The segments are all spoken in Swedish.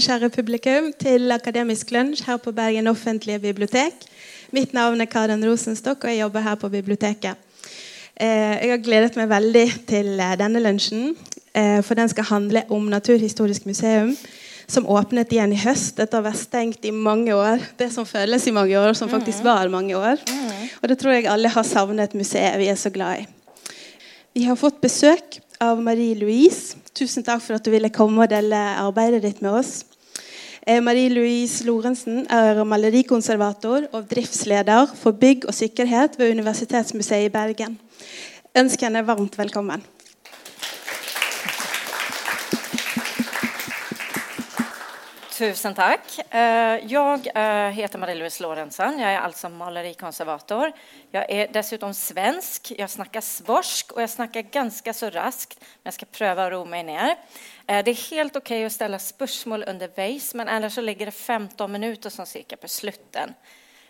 Velkommen, kjære publikum, til Akademisk lunsj her på Bergen offentlige bibliotek. Mitt navn er Karen Rosenstokk, og jeg jobber her på biblioteket. Eh, jeg har gledet meg veldig til eh, denne lunsjen, eh, for den skal handle om Naturhistorisk museum, som åpnet igjen i høst etter å ha vært stengt i mange år. Det som føles i mange år, som faktisk var mange år. Og det tror jeg alle har savnet museet vi er så glad i. Vi har fått besøk av Marie Louise. Tusen takk for at du ville komme og dele arbeidet ditt med oss. Marie Louise Lorentzen er malerikonservator og driftsleder for bygg og sikkerhet ved Universitetsmuseet i Bergen. Ønsker henne varmt velkommen. Tusen tack. Eh, jag eh, heter Marie-Louise Lorentzen. Jag är alltså malerikonservator. Jag är dessutom svensk. Jag snackar svorsk och jag snackar ganska så raskt. Men jag ska pröva att ro mig ner. Eh, det är helt okej okay att ställa spörsmål underveis, men annars så ligger det 15 minuter som cirka på slutten.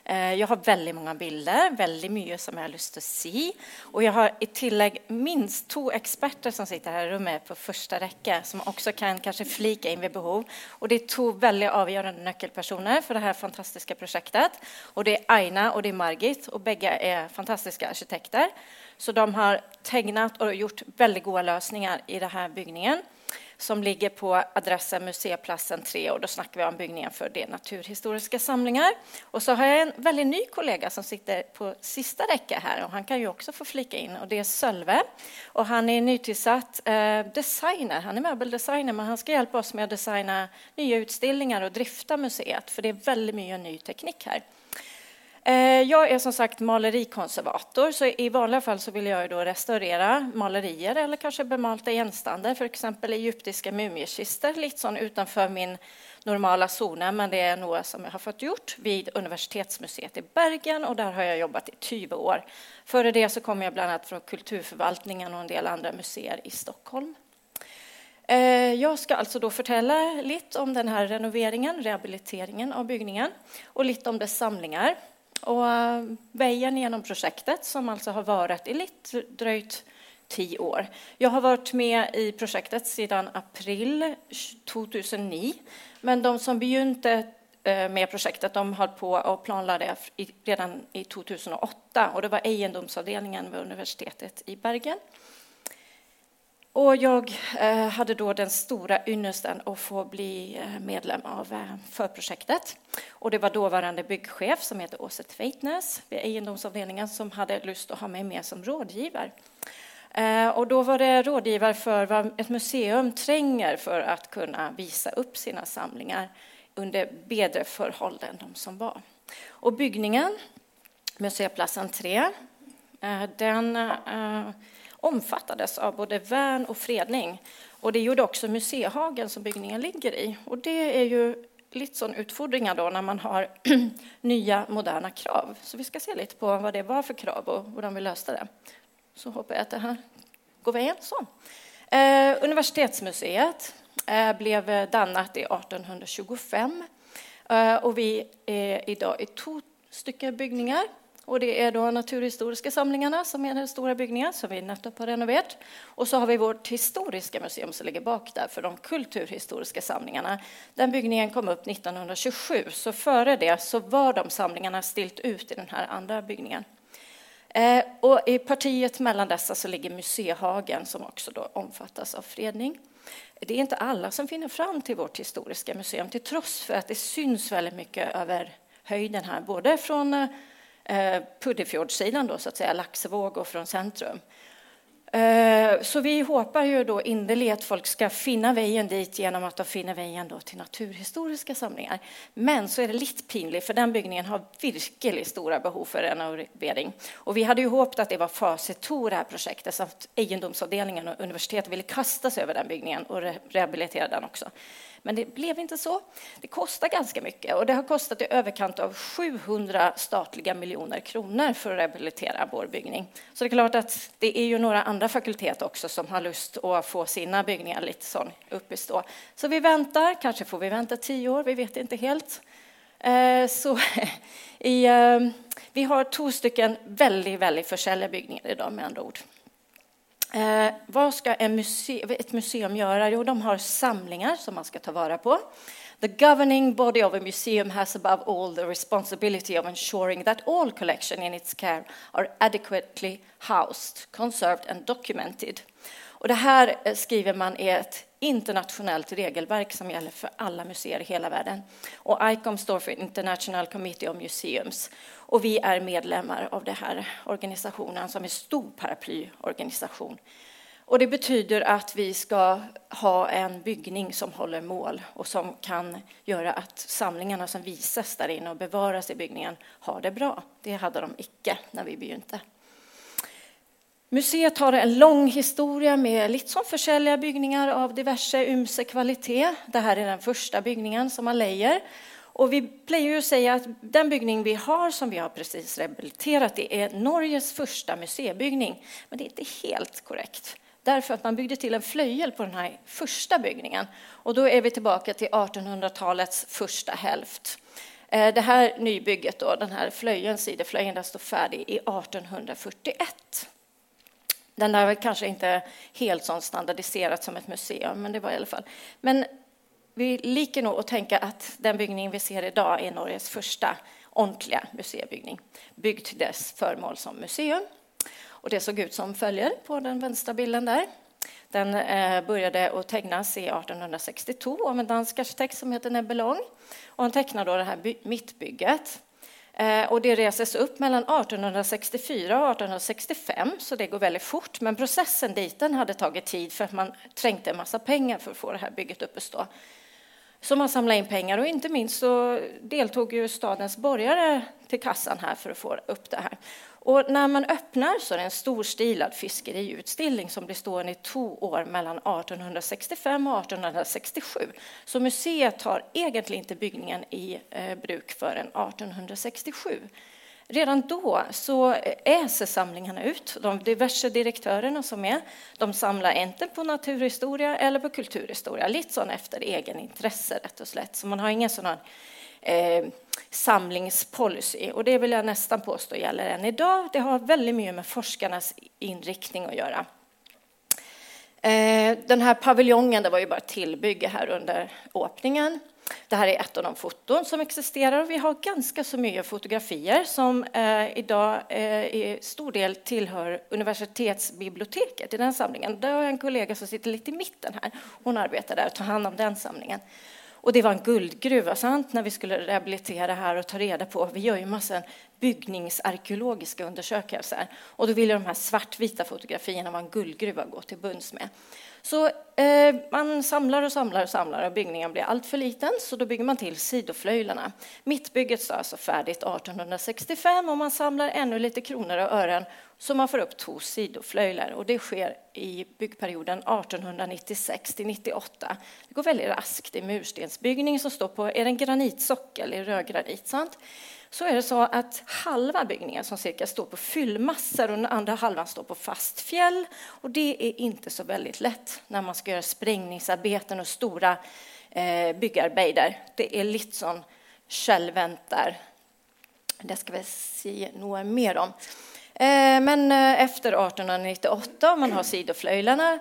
Eh, jag har väldigt många bilder, väldigt mycket som jag har lust att se. Och jag har i tillägg minst två experter som sitter här i rummet på första räcke som också kan kanske flika in vid behov. Och det är två väldigt avgörande nyckelpersoner för det här fantastiska projektet. Och det är Aina och det är Margit och bägge är fantastiska arkitekter. Så de har tecknat och gjort väldigt goda lösningar i den här byggningen som ligger på adressen Museiplatsen 3 och då snackar vi om byggningen för det naturhistoriska samlingar. Och så har jag en väldigt ny kollega som sitter på sista räcka här och han kan ju också få flika in och det är Sölve och han är nytillsatt eh, designer, han är möbeldesigner men han ska hjälpa oss med att designa nya utställningar och drifta museet för det är väldigt mycket ny teknik här. Eh, jag är som sagt malerikonservator, så i vanliga fall så vill jag då restaurera malerier eller kanske bemalta genstander, för exempel egyptiska mumiekistor, lite sån utanför min normala zoner, men det är något som jag har fått gjort vid Universitetsmuseet i Bergen och där har jag jobbat i 20 år. Före det så kom jag bland annat från Kulturförvaltningen och en del andra museer i Stockholm. Eh, jag ska alltså då förtälla lite om den här renoveringen, rehabiliteringen av byggningen och lite om dess samlingar. Och vägen genom projektet som alltså har varit i lite dröjt tio år. Jag har varit med i projektet sedan april 2009, men de som begynte eh, med projektet de höll på och planlade redan i 2008 och det var egendomsavdelningen vid universitetet i Bergen. Och jag eh, hade då den stora ynnesten att få bli eh, medlem av eh, förprojektet. Och det var dåvarande byggchef som heter Åse Tveitnäs vid egendomsavdelningen som hade lust att ha mig med som rådgivare. Och då var det rådgivare för vad ett museum tränger för att kunna visa upp sina samlingar under bättre förhållanden än de som var. Och byggningen, Museiplatsen 3, den omfattades av både värn och fredning. Och det gjorde också museihagen som byggningen ligger i. Och det är ju lite sån utfordringar då när man har nya moderna krav. Så vi ska se lite på vad det var för krav och hur vi löste det. Så hoppas jag att det här går väl Så. Eh, Universitetsmuseet eh, blev dannat i 1825 eh, och vi är idag i två stycken byggningar och det är då Naturhistoriska samlingarna som är den stora byggningen som vi nettopp har renoverat. Och så har vi vårt historiska museum som ligger bak där för de kulturhistoriska samlingarna. Den byggningen kom upp 1927, så före det så var de samlingarna stilt ut i den här andra byggningen. Eh, och I partiet mellan dessa så ligger museihagen som också då omfattas av fredning. Det är inte alla som finner fram till vårt historiska museum till trots för att det syns väldigt mycket över höjden här, både från eh, eh, Puddefjordssidan, då, så att säga, Laxevåg och från centrum. Eh, så vi hoppas ju då innerligt att folk ska finna vägen dit genom att de finner vägen då till naturhistoriska samlingar. Men så är det lite pinligt för den byggningen har verkligen stora behov för renovering. Och vi hade ju hoppats att det var fas 2 det här projektet så att egendomsavdelningen och universitetet ville kasta sig över den byggningen och rehabilitera den också. Men det blev inte så. Det kostar ganska mycket och det har kostat i överkant av 700 statliga miljoner kronor för att rehabilitera vår byggning. Så det är klart att det är ju några andra fakulteter också som har lust att få sina byggningar lite sån upp i stå. Så vi väntar, kanske får vi vänta tio år, vi vet inte helt. Eh, så i, eh, vi har två stycken väldigt, väldigt försäljliga byggningar idag med andra ord. Eh, vad ska muse ett museum göra? Jo, de har samlingar som man ska ta vara på. The governing body of a museum has above all the responsibility of ensuring that all collection in its care are adequately housed, conserved and documented. Och det här eh, skriver man är ett internationellt regelverk som gäller för alla museer i hela världen. Och ICOM står för International Committee of Museums. Och vi är medlemmar av den här organisationen som är en stor paraplyorganisation. Och det betyder att vi ska ha en byggning som håller mål och som kan göra att samlingarna som visas där inne och bevaras i byggningen har det bra. Det hade de icke när vi begynte. Museet har en lång historia med lite som byggningar av diverse ymse kvalitet. Det här är den första byggningen som man lejer. Och vi plejer att säga att den byggning vi har, som vi har precis rehabiliterat, det är Norges första museibyggning. Men det är inte helt korrekt. Därför att man byggde till en flöjel på den här första byggningen. Och då är vi tillbaka till 1800-talets första hälft. Eh, det här nybygget, då, den här flöjen, sidoflöjen, den står färdig i 1841. Den är var kanske inte helt så standardiserat som ett museum, men det var i alla fall. Men vi liker nog att tänka att den byggning vi ser idag är Norges första ordentliga museibyggning, byggd till dess föremål som museum. Och det såg ut som följer på den vänstra bilden där. Den eh, började att tecknas i 1862 av en dansk arkitekt som heter Nebelong. Och han tecknade då det här mittbygget. Eh, och det reses upp mellan 1864 och 1865, så det går väldigt fort. Men processen dit den hade tagit tid för att man trängte en massa pengar för att få det här bygget upp att stå. Så man samlade in pengar och inte minst så deltog ju stadens borgare till kassan här för att få upp det här. Och när man öppnar så är det en storstilad fiskeriutställning som blir stående i två år mellan 1865 och 1867. Så museet har egentligen inte byggningen i eh, bruk förrän 1867. Redan då så äser samlingarna ut. De diverse direktörerna som är, de samlar inte på naturhistoria eller på kulturhistoria, lite sån efter egen intresse rätt och slätt. Så man har ingen sån här eh, samlingspolicy. Och det vill jag nästan påstå gäller än idag. Det har väldigt mycket med forskarnas inriktning att göra. Eh, den här paviljongen det var ju bara tillbygge här under öppningen. Det här är ett av de foton som existerar och vi har ganska så mycket fotografier som eh, idag eh, i stor del tillhör universitetsbiblioteket i den samlingen. Där har jag en kollega som sitter lite i mitten här. Hon arbetar där och tar hand om den samlingen. Och det var en guldgruva, sant? När vi skulle rehabilitera här och ta reda på, vi gör ju massa byggningsarkeologiska undersökningar. Och då ville de här svartvita fotografierna vara en guldgruva att gå till bunds med. Så eh, man samlar och samlar och samlar och byggningen blir allt för liten så då bygger man till sidoflöjlarna. Mittbygget står alltså färdigt 1865 och man samlar ännu lite kronor och ören så man får upp två sidoflöjlar och det sker i byggperioden 1896 till 98. Det går väldigt raskt. Det är murstensbyggning som står på, är det en granitsockel i rödgranit, sant? Så är det så att halva byggningen som cirka står på fyllmassor och den andra halvan står på fast fjäll. Och det är inte så väldigt lätt när man ska göra sprängningsarbeten och stora eh, byggarbeten. Det är lite sån självvänt där. Det ska vi se något mer om. Eh, men eh, efter 1898, man har sidoflöjlarna,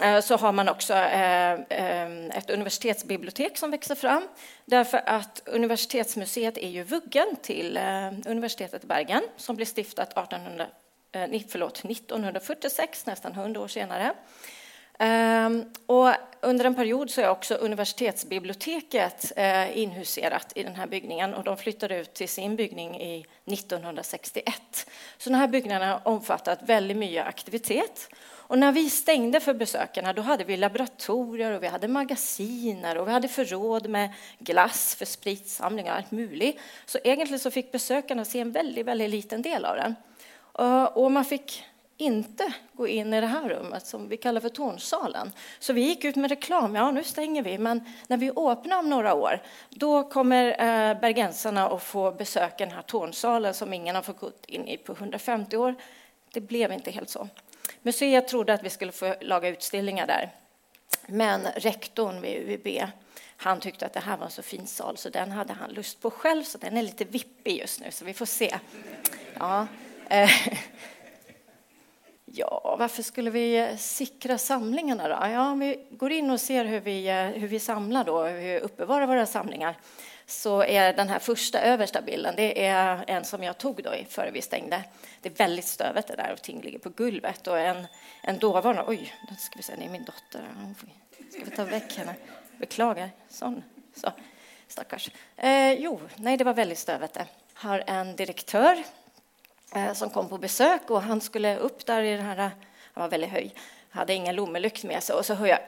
Eh, så har man också eh, eh, ett universitetsbibliotek som växer fram. Därför att universitetsmuseet är ju vuggen till universitetet i Bergen som blev stiftat 1800, förlåt, 1946, nästan 100 år senare. Ehm, och under en period så är också universitetsbiblioteket inhuserat i den här byggningen och de flyttade ut till sin byggning i 1961. Så den här byggnaden har omfattat väldigt mycket aktivitet. Och när vi stängde för besökarna då hade vi laboratorier och vi hade magasiner och vi hade förråd med glass för spritsamling och allt möjligt. Så egentligen så fick besökarna se en väldigt, väldigt liten del av den. Eh, och man fick inte gå in i det här rummet som vi kallar för tornsalen. Så vi gick ut med reklam. Ja, nu stänger vi, men när vi öppnar om några år, då kommer eh, bergensarna att få besöka den här tornsalen som ingen har fått gå in i på 150 år. Det blev inte helt så. Museet trodde att vi skulle få laga utställningar där. Men rektorn vid UIB han tyckte att det här var en så fin sal så den hade han lust på själv så den är lite vippig just nu så vi får se. Ja. Eh, Ja, varför skulle vi eh, sikra samlingarna då? Ja, om vi går in och ser hur vi, eh, hur vi samlar då, hur vi uppbevarar våra samlingar, så är den här första översta bilden, det är en som jag tog då före vi stängde. Det är väldigt stövet det där och ting ligger på gulvet och en, en dåvarande, oj, nu ska vi se, det är min dotter, ska vi ta väck henne? Beklagar, sån, så, stackars. Eh, jo, nej, det var väldigt stövet det. Har en direktör Eh, som kom på besök och han skulle upp där i den här, han var väldigt höj, hade ingen lommelykt med sig och så hör jag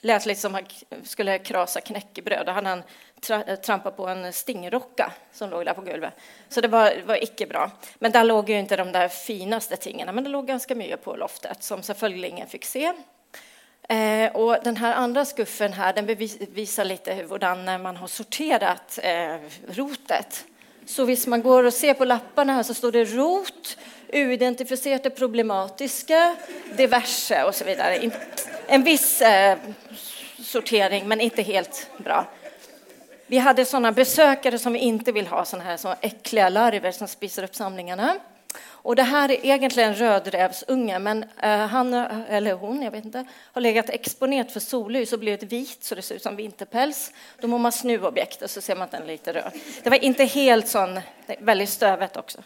lät lite som han skulle krasa knäckebröd. Då hade han tra eh, trampat på en stingrocka som låg där på golvet. Så det var, var icke bra. Men där låg ju inte de där finaste tingen, men det låg ganska mycket på loftet som selvfølgelig ingen fick se. Eh, och den här andra skuffen här, den visar lite hur man har sorterat eh, rotet. Så visst man går och ser på lapparna här så står det rot, oidentifierade problematiska, diverse och så vidare. En viss eh, sortering, men inte helt bra. Vi hade sådana besökare som vi inte vill ha, sådana här så äckliga larver som spisar upp samlingarna. Och det här är egentligen en rödrävsunge, men eh, han eller hon, jag vet inte, har legat exponerat för solljus och blivit vit så det ser ut som vinterpäls. Då må man snu objektet så ser man att den är lite röd. Det var inte helt sån, väldigt stövet också.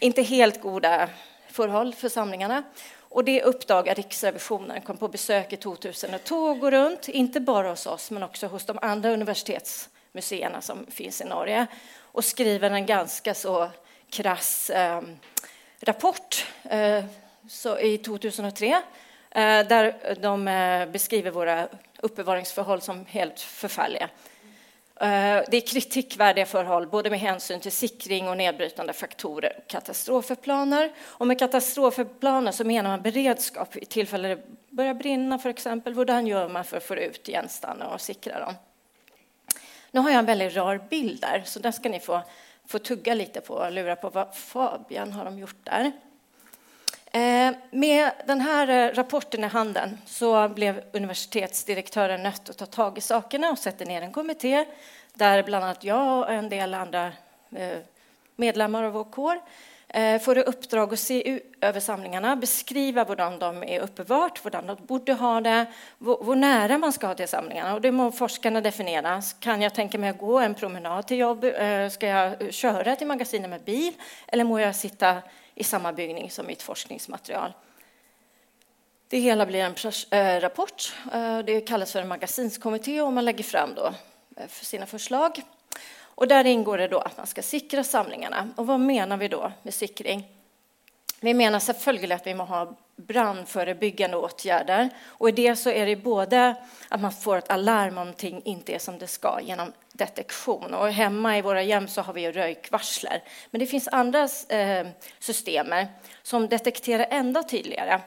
Inte helt goda förhåll för samlingarna. Och det uppdagar Riksrevisionen, kom på besök i 2002 och runt, inte bara hos oss men också hos de andra universitetsmuseerna som finns i Norge och skriver en ganska så krass eh, rapport eh, så i 2003 eh, där de eh, beskriver våra uppbevaringsförhåll som helt förfärliga. Det är kritikvärdiga förhåll, både med hänsyn till sikring och nedbrytande faktorer och katastrofplaner. Och med katastrofplaner så menar man beredskap i tillfälle det börjar brinna, för exempel. Hur gör man för att få ut gänstarna och sikra dem? Nu har jag en väldigt rar bild där, så den ska ni få, få tugga lite på och lura på vad Fabian har de gjort där. Eh, med den här eh, rapporten i handen så blev universitetsdirektören nött att ta tag i sakerna och sätter ner en kommitté där bland annat jag och en del andra eh, medlemmar av vår kår Eh, får i uppdrag att se över samlingarna, beskriva hur de är uppbevart, hur de borde ha det, hur nära man ska ha till samlingarna. Och det må forskarna definiera. Kan jag tänka mig att gå en promenad till jobb? Eh, ska jag köra till magasinet med bil? Eller må jag sitta i samma byggning som mitt forskningsmaterial. Det hela blir en eh, rapport. Det kallas för en magasinskommitté och man lägger fram då för sina förslag. Och där ingår det då att man ska sikra samlingarna. Och vad menar vi då med sikring? Vi menar självklart att vi måste ha brandförebyggande åtgärder. Och i det så är det både att man får ett alarm om någonting inte är som det ska genom detektion. Och hemma i våra hem så har vi rökvarsler. Men det finns andra eh, system som detekterar ända tydligare.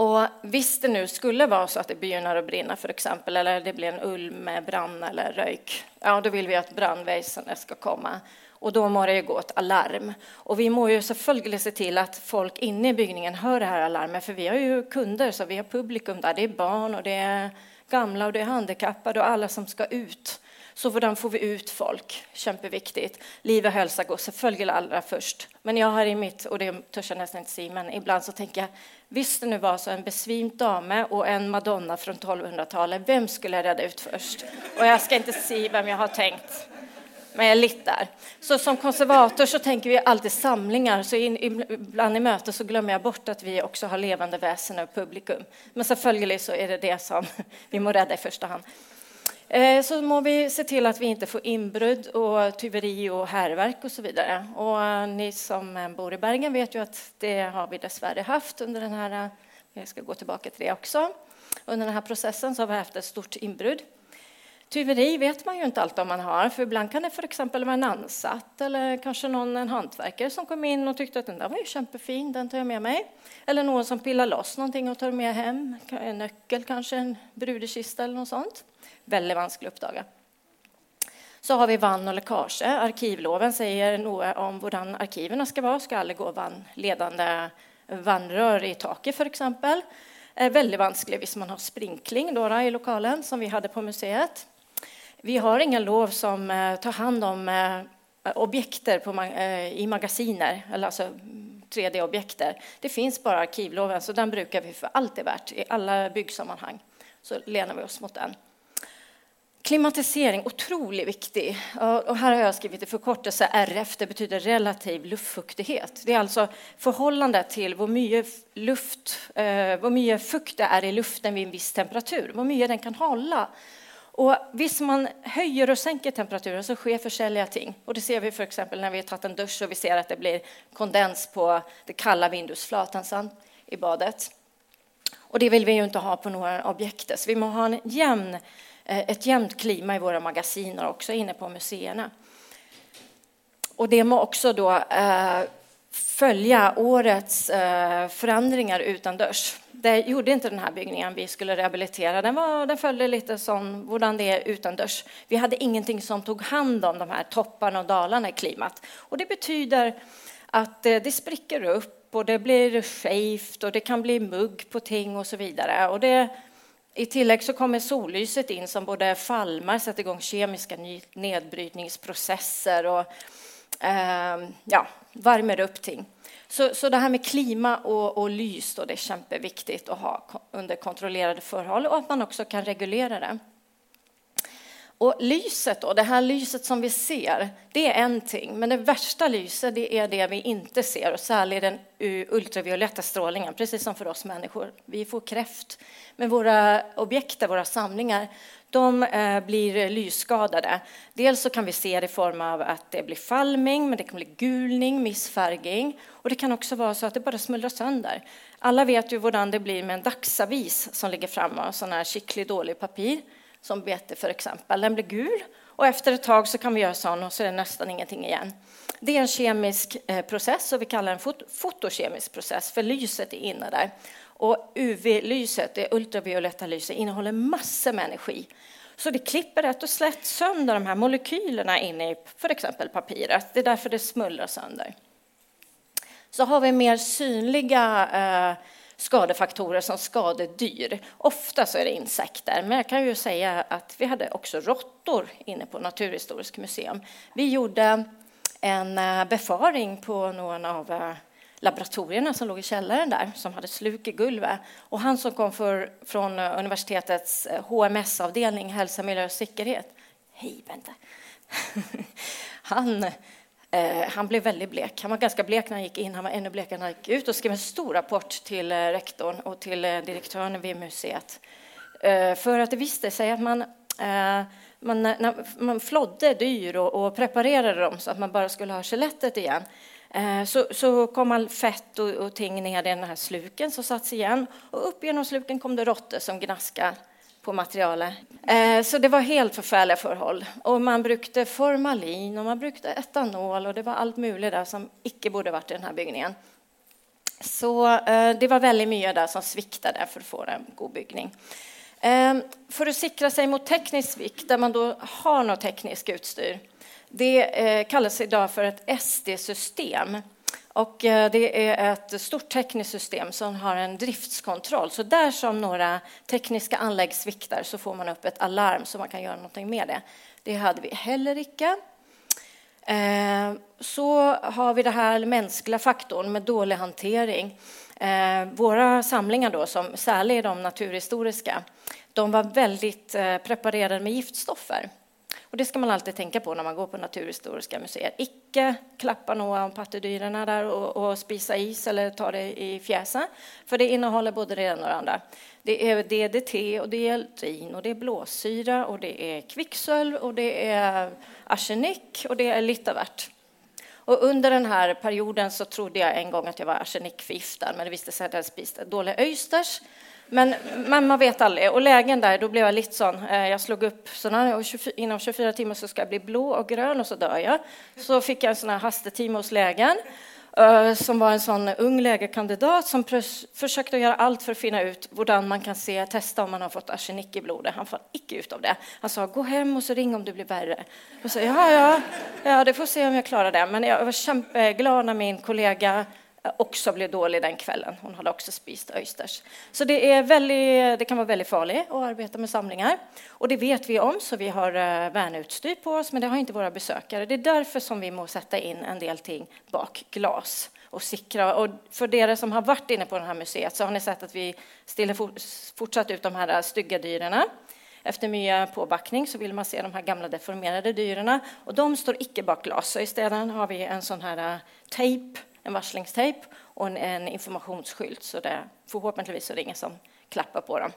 Och visst det nu skulle vara så att det begynner att brinna för exempel, eller det blir en ulm med brand eller rök, ja då vill vi att brandväsendet ska komma och då må det ju gå ett alarm. Och vi må ju självklart se till att folk inne i byggningen hör det här alarmet, för vi har ju kunder, så vi har publikum där. Det är barn och det är gamla och det är handikappade och alla som ska ut. Så hur får vi ut folk? Kämpeviktigt. Liv och hälsa går självklart allra först. Men jag har i mitt, och det törs jag nästan inte säga, men ibland så tänker jag, visst det nu var så en besvimt dame och en madonna från 1200-talet, vem skulle jag rädda ut först? Och jag ska inte säga vem jag har tänkt men jag är lite där. Så som konservator så tänker vi alltid samlingar, så ibland i möten så glömmer jag bort att vi också har levande väsen och publikum. Men så följer det så är det det som vi må rädda i första hand. Eh, så må vi se till att vi inte får inbrott och tyveri och härverk och så vidare. Och eh, ni som eh, bor i Bergen vet ju att det har vi dessvärre haft under den här, jag ska gå tillbaka till det också, under den här processen så har vi haft ett stort inbrott. Tyveri vet man ju inte alltid om man har, för ibland kan det för exempel vara en ansatt eller kanske någon, en hantverkare som kom in och tyckte att den där var ju kämpefin, den tar jag med mig. Eller någon som pillar loss någonting och tar med hem, en nyckel kanske, en brudekista eller något sånt. Väldigt vanskligt att uppdaga. Så har vi vann och läckage. Arkivloven säger något om hur arkiven ska vara. Ska aldrig gå vann, ledande vannrör i taket för exempel. Eh, väldigt vanskligt om man har sprinkling då, i lokalen som vi hade på museet. Vi har inga lov som eh, tar hand om eh, objekter på, eh, i magasiner, eller alltså 3D-objekter. Det finns bara arkivloven, så den brukar vi för allt är värt i alla byggsammanhang. Så lenar vi oss mot den. Klimatisering, otroligt viktig. Och här har jag skrivit i förkortelse RF, det betyder relativ luftfuktighet. Det är alltså förhållandet till hur mycket, luft, eh, hur mycket fukt det är i luften vid en viss temperatur, hur mycket den kan hålla. Och visst man höjer och sänker temperaturen så sker försäljliga ting. Och det ser vi för exempel när vi har tagit en dusch och vi ser att det blir kondens på det kalla vindusflatan i badet. Och det vill vi ju inte ha på några objekt. Så vi måste ha en jämn eh, ett jämnt klima i våra magasiner också inne på museerna. Och det må också då eh, följa årets eh, förändringar förändringar utandörs. Det gjorde inte den här byggningen vi skulle rehabilitera. Den, var, den följde lite som hur det är utandörs. Vi hade ingenting som tog hand om de här topparna och dalarna i klimat. Och det betyder att eh, det spricker upp och det blir skevt och det kan bli mugg på ting och så vidare. Och det i tillägg så kommer sollyset in som både falmar, sätter igång kemiska nedbrytningsprocesser och eh, ja, värmer upp ting. Så, så det här med klima och, och lys då, det är kämpeviktigt att ha under kontrollerade förhåll och att man också kan reglera det. Och lyset då, det här lyset som vi ser, det är en ting. Men det värsta lyset, det är det vi inte ser och särskilt den ultravioletta strålningen, precis som för oss människor. Vi får kräft. Men våra objekt, våra samlingar, de eh, blir lysskadade. Dels så kan vi se det i form av att det blir falming, men det kan bli gulning, missfärgning och det kan också vara så att det bara smuldrar sönder. Alla vet ju hur det blir med en dagsavis som ligger framme, sån här skicklig dålig papir som bete för exempel. Den blir gul och efter ett tag så kan vi göra sån och så är det nästan ingenting igen. Det är en kemisk eh, process och vi kallar den fotokemisk process för lyset är inne där. Och UV-lyset, det ultravioletta lyset, innehåller massor med energi. Så det klipper rätt och slätt sönder de här molekylerna inne i för exempel papiret. Det är därför det smullrar sönder. Så har vi mer synliga eh, skadefaktorer som skadedyr. Ofta så är det insekter, men jag kan ju säga att vi hade också råttor inne på Naturhistorisk museum. Vi gjorde en eh, befaring på någon av eh, laboratorierna som låg i källaren där, som hade sluk i gulvet. Och han som kom för, från eh, universitetets HMS-avdelning, hälsa, miljö och säkerhet, hej, vänta. han Eh, han blev väldigt blek. Han var ganska blek när han gick in, han var ännu blekare när han gick ut och skrev en stor rapport till eh, rektorn och till eh, direktören vid museet. Eh, för att det visste sig att man, eh, man, när man flodde dyr och, och preparerade dem så att man bara skulle ha skelettet igen eh, så, så kom all fett och, och ting ner i den här sluken som satts igen och upp genom sluken kom det råttor som gnaskade på materialet. Eh, så det var helt förfärliga förhåll. Och man brukade formalin och man brukade etanol och det var allt möjligt där som icke borde varit i den här byggningen. Så eh, det var väldigt mycket där som sviktade för att få en god byggning. Eh, för att sikra sig mot teknisk svikt, där man då har något tekniskt utstyr, det kallas idag för ett SD-system. Och eh, det är ett stort tekniskt system som har en driftskontroll. Så där som några tekniska anlägg sviktar så får man upp ett alarm så man kan göra någonting med det. Det hade vi heller icke. Eh, så har vi det här mänskliga faktorn med dålig hantering. Eh, våra samlingar då, som särskilt de naturhistoriska, de var väldigt preparerade med giftstoffer. Och det ska man alltid tänka på när man går på Naturhistoriska museet. Icke klappa några av pattedyrerna där och, och, spisa is eller ta det i fjäsen, för det innehåller både det ena och det andra. Det är DDT och det är eltrin och det är blåsyra och det är kvicksölv och det är arsenik och det är litavert. Och under den här perioden så trodde jag en gång att jag var arsenikförgiftad, men det visste sig att jag spiste dåliga öysters men, men, man vet aldrig. Och lägen där, då blev jag lite sån. Eh, jag slog upp sådana, och 24, inom 24 timmar så ska jag bli blå och grön och så dör jag. Så fick jag en sån här hastetimme hos lägen eh, som var en sån ung lägerkandidat som försökte göra allt för att finna ut hur man kan se, testa om man har fått arsenik i blodet. Han får icke ut av det. Han sa gå hem och så ring om det blir värre. Jag sa ja, ja, ja, det får se om jag klarar det. Men jag var kämpeglad när min kollega också blev dålig den kvällen. Hon hade också spist öysters. Så det, är väldigt, det kan vara väldigt farligt att arbeta med samlingar. Och det vet vi om, så vi har eh, värnutstyr på oss, men det har inte våra besökare. Det är därför som vi måste sätta in en del ting bak glas. och sikra. Och för er som har varit inne på det här museet så har ni sett att vi ställer fortsatt ut de här eh, stygga dyrorna. Efter mycket påbackning så vill man se de här gamla deformerade dyrorna och de står icke bak glas. Så istället har vi en sån här eh, tejp, en varslingstejp och en, en informationsskylt så det förhoppningsvis är det ingen som klappar på dem.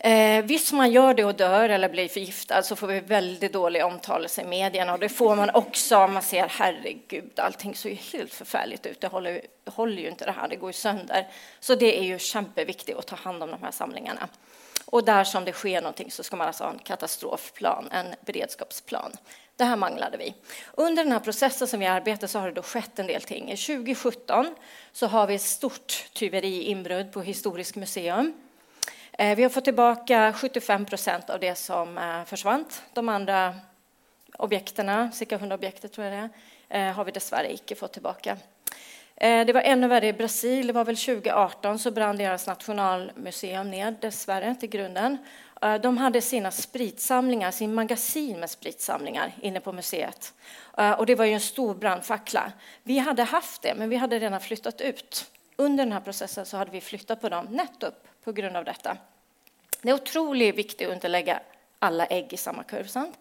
Eh, visst man gör det och dör eller blir förgiftad så får vi väldigt dålig omtalelse i medierna och det får man också om man ser herregud, allting ser ju helt förfärligt ut, det håller, håller ju inte det här, det går ju sönder. Så det är ju kämpeviktigt att ta hand om de här samlingarna. Och där som det sker någonting så ska man alltså ha en katastrofplan, en beredskapsplan. Det här manglade vi. Under den här processen som vi arbetar så har det då skett en del ting. 2017 så har vi ett stort tyveri inbrott på Historiskt museum. Eh, vi har fått tillbaka 75 procent av det som eh, försvann. De andra objekterna, cirka 100 objekt tror jag det är, eh, har vi dessvärre icke fått tillbaka. Det var ännu värre i Brasil. Det var väl 2018 så brann deras nationalmuseum ner dessvärre till grunden. Eh, de hade sina spritsamlingar, sin magasin med spritsamlingar inne på museet. Eh, och det var ju en stor brandfackla. Vi hade haft det, men vi hade redan flyttat ut. Under den här processen så hade vi flyttat på dem nettopp på grund av detta. Det är otroligt viktigt att inte lägga alla ägg i samma kurv. Sant?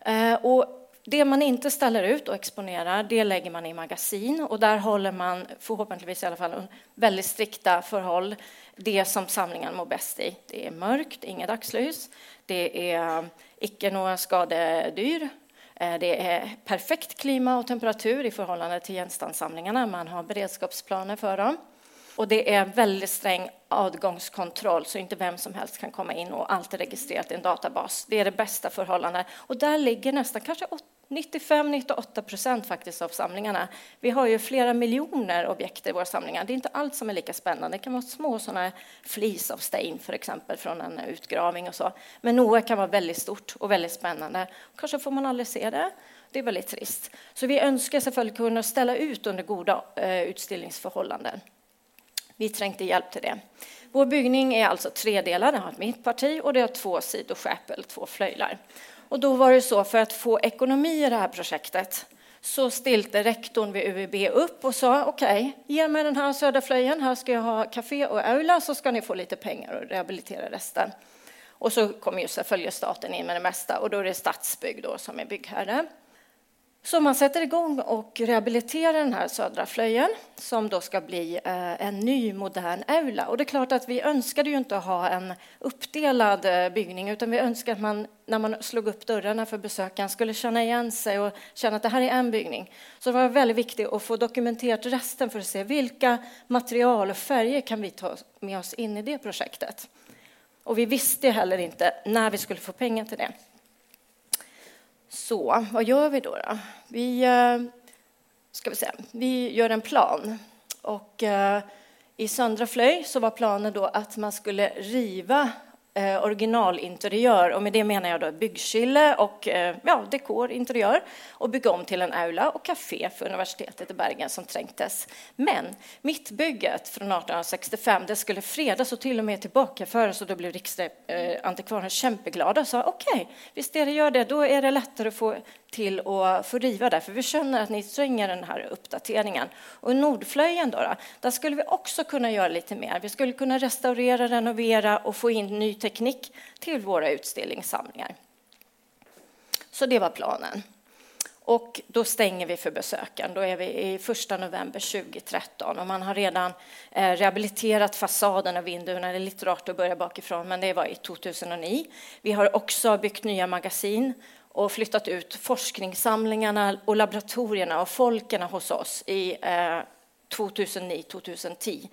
Eh, och det man inte ställer ut och exponerar, det lägger man i magasin och där håller man förhoppningsvis i alla fall väldigt strikta förhåll. Det som samlingen mår bäst i. Det är mörkt, inget dagslys. Det är eh, icke några skadedyr. Eh, det är perfekt klimat och temperatur i förhållande till genstandssamlingarna. Man har beredskapsplaner för dem. Och det är väldigt sträng avgångskontroll så inte vem som helst kan komma in och allt är registrerat i en databas. Det är det bästa förhållandet. Och där ligger nästan kanske 95-98 procent faktiskt av samlingarna. Vi har ju flera miljoner objekt i våra samlingar. Det är inte allt som är lika spännande. Det kan vara små sådana flis av stein för exempel från en utgravning och så. Men några kan vara väldigt stort och väldigt spännande. Kanske får man aldrig se det. Det är väldigt trist. Så vi önskar självfallet kunna ställa ut under goda eh, utställningsförhållanden. Vi trängte hjälp till det. Vår byggning är alltså tredelad, den har ett mittparti och det har två sidoskärp, två flöjlar. Och då var det så, för att få ekonomi i det här projektet så stilte rektorn vid UVB upp och sa okej, okay, ge mig den här södra flöjen, här ska jag ha café och aula så ska ni få lite pengar och rehabilitera resten. Och så kommer ju följer staten in med det mesta och då är det Stadsbygg då som är byggherre. Så man sätter igång och rehabiliterar den här södra flöjen som då ska bli eh, en ny modern aula. Och det är klart att vi önskade ju inte ha en uppdelad eh, byggning utan vi önskade att man när man slog upp dörrarna för besökaren skulle känna igen sig och känna att det här är en byggning. Så det var väldigt viktigt att få dokumenterat resten för att se vilka material och färger kan vi ta med oss in i det projektet. Och vi visste heller inte när vi skulle få pengar till det. Så vad gör vi då? då? Vi, eh, ska vi, säga, vi gör en plan. Och, eh, I Söndra Flöj så var planen då att man skulle riva eh, originalinteriör. Och med det menar jag då byggkille och eh, ja, dekor, interiör. Och bygga om till en aula och café för universitetet i Bergen som trängtes. Men mittbygget från 1865 det skulle fredas och till och med tillbakaföras och då blev Riksantikvarien eh, kämpeglada och sa okej, okay, visst det gör det, då är det lättare att få till att få riva där, för vi känner att ni tränger den här uppdateringen. Och i Nordflöjen då, då, där skulle vi också kunna göra lite mer. Vi skulle kunna restaurera, renovera och få in ny teknik till våra utställningssamlingar. Så det var planen. Och då stänger vi för besöken. Då är vi i 1 november 2013 och man har redan eh, rehabiliterat fasaden och vinduerna. Det är lite rart att börja bakifrån, men det var i 2009. Vi har också byggt nya magasin och flyttat ut forskningssamlingarna och laboratorierna och folken hos oss i eh, 2009-2010.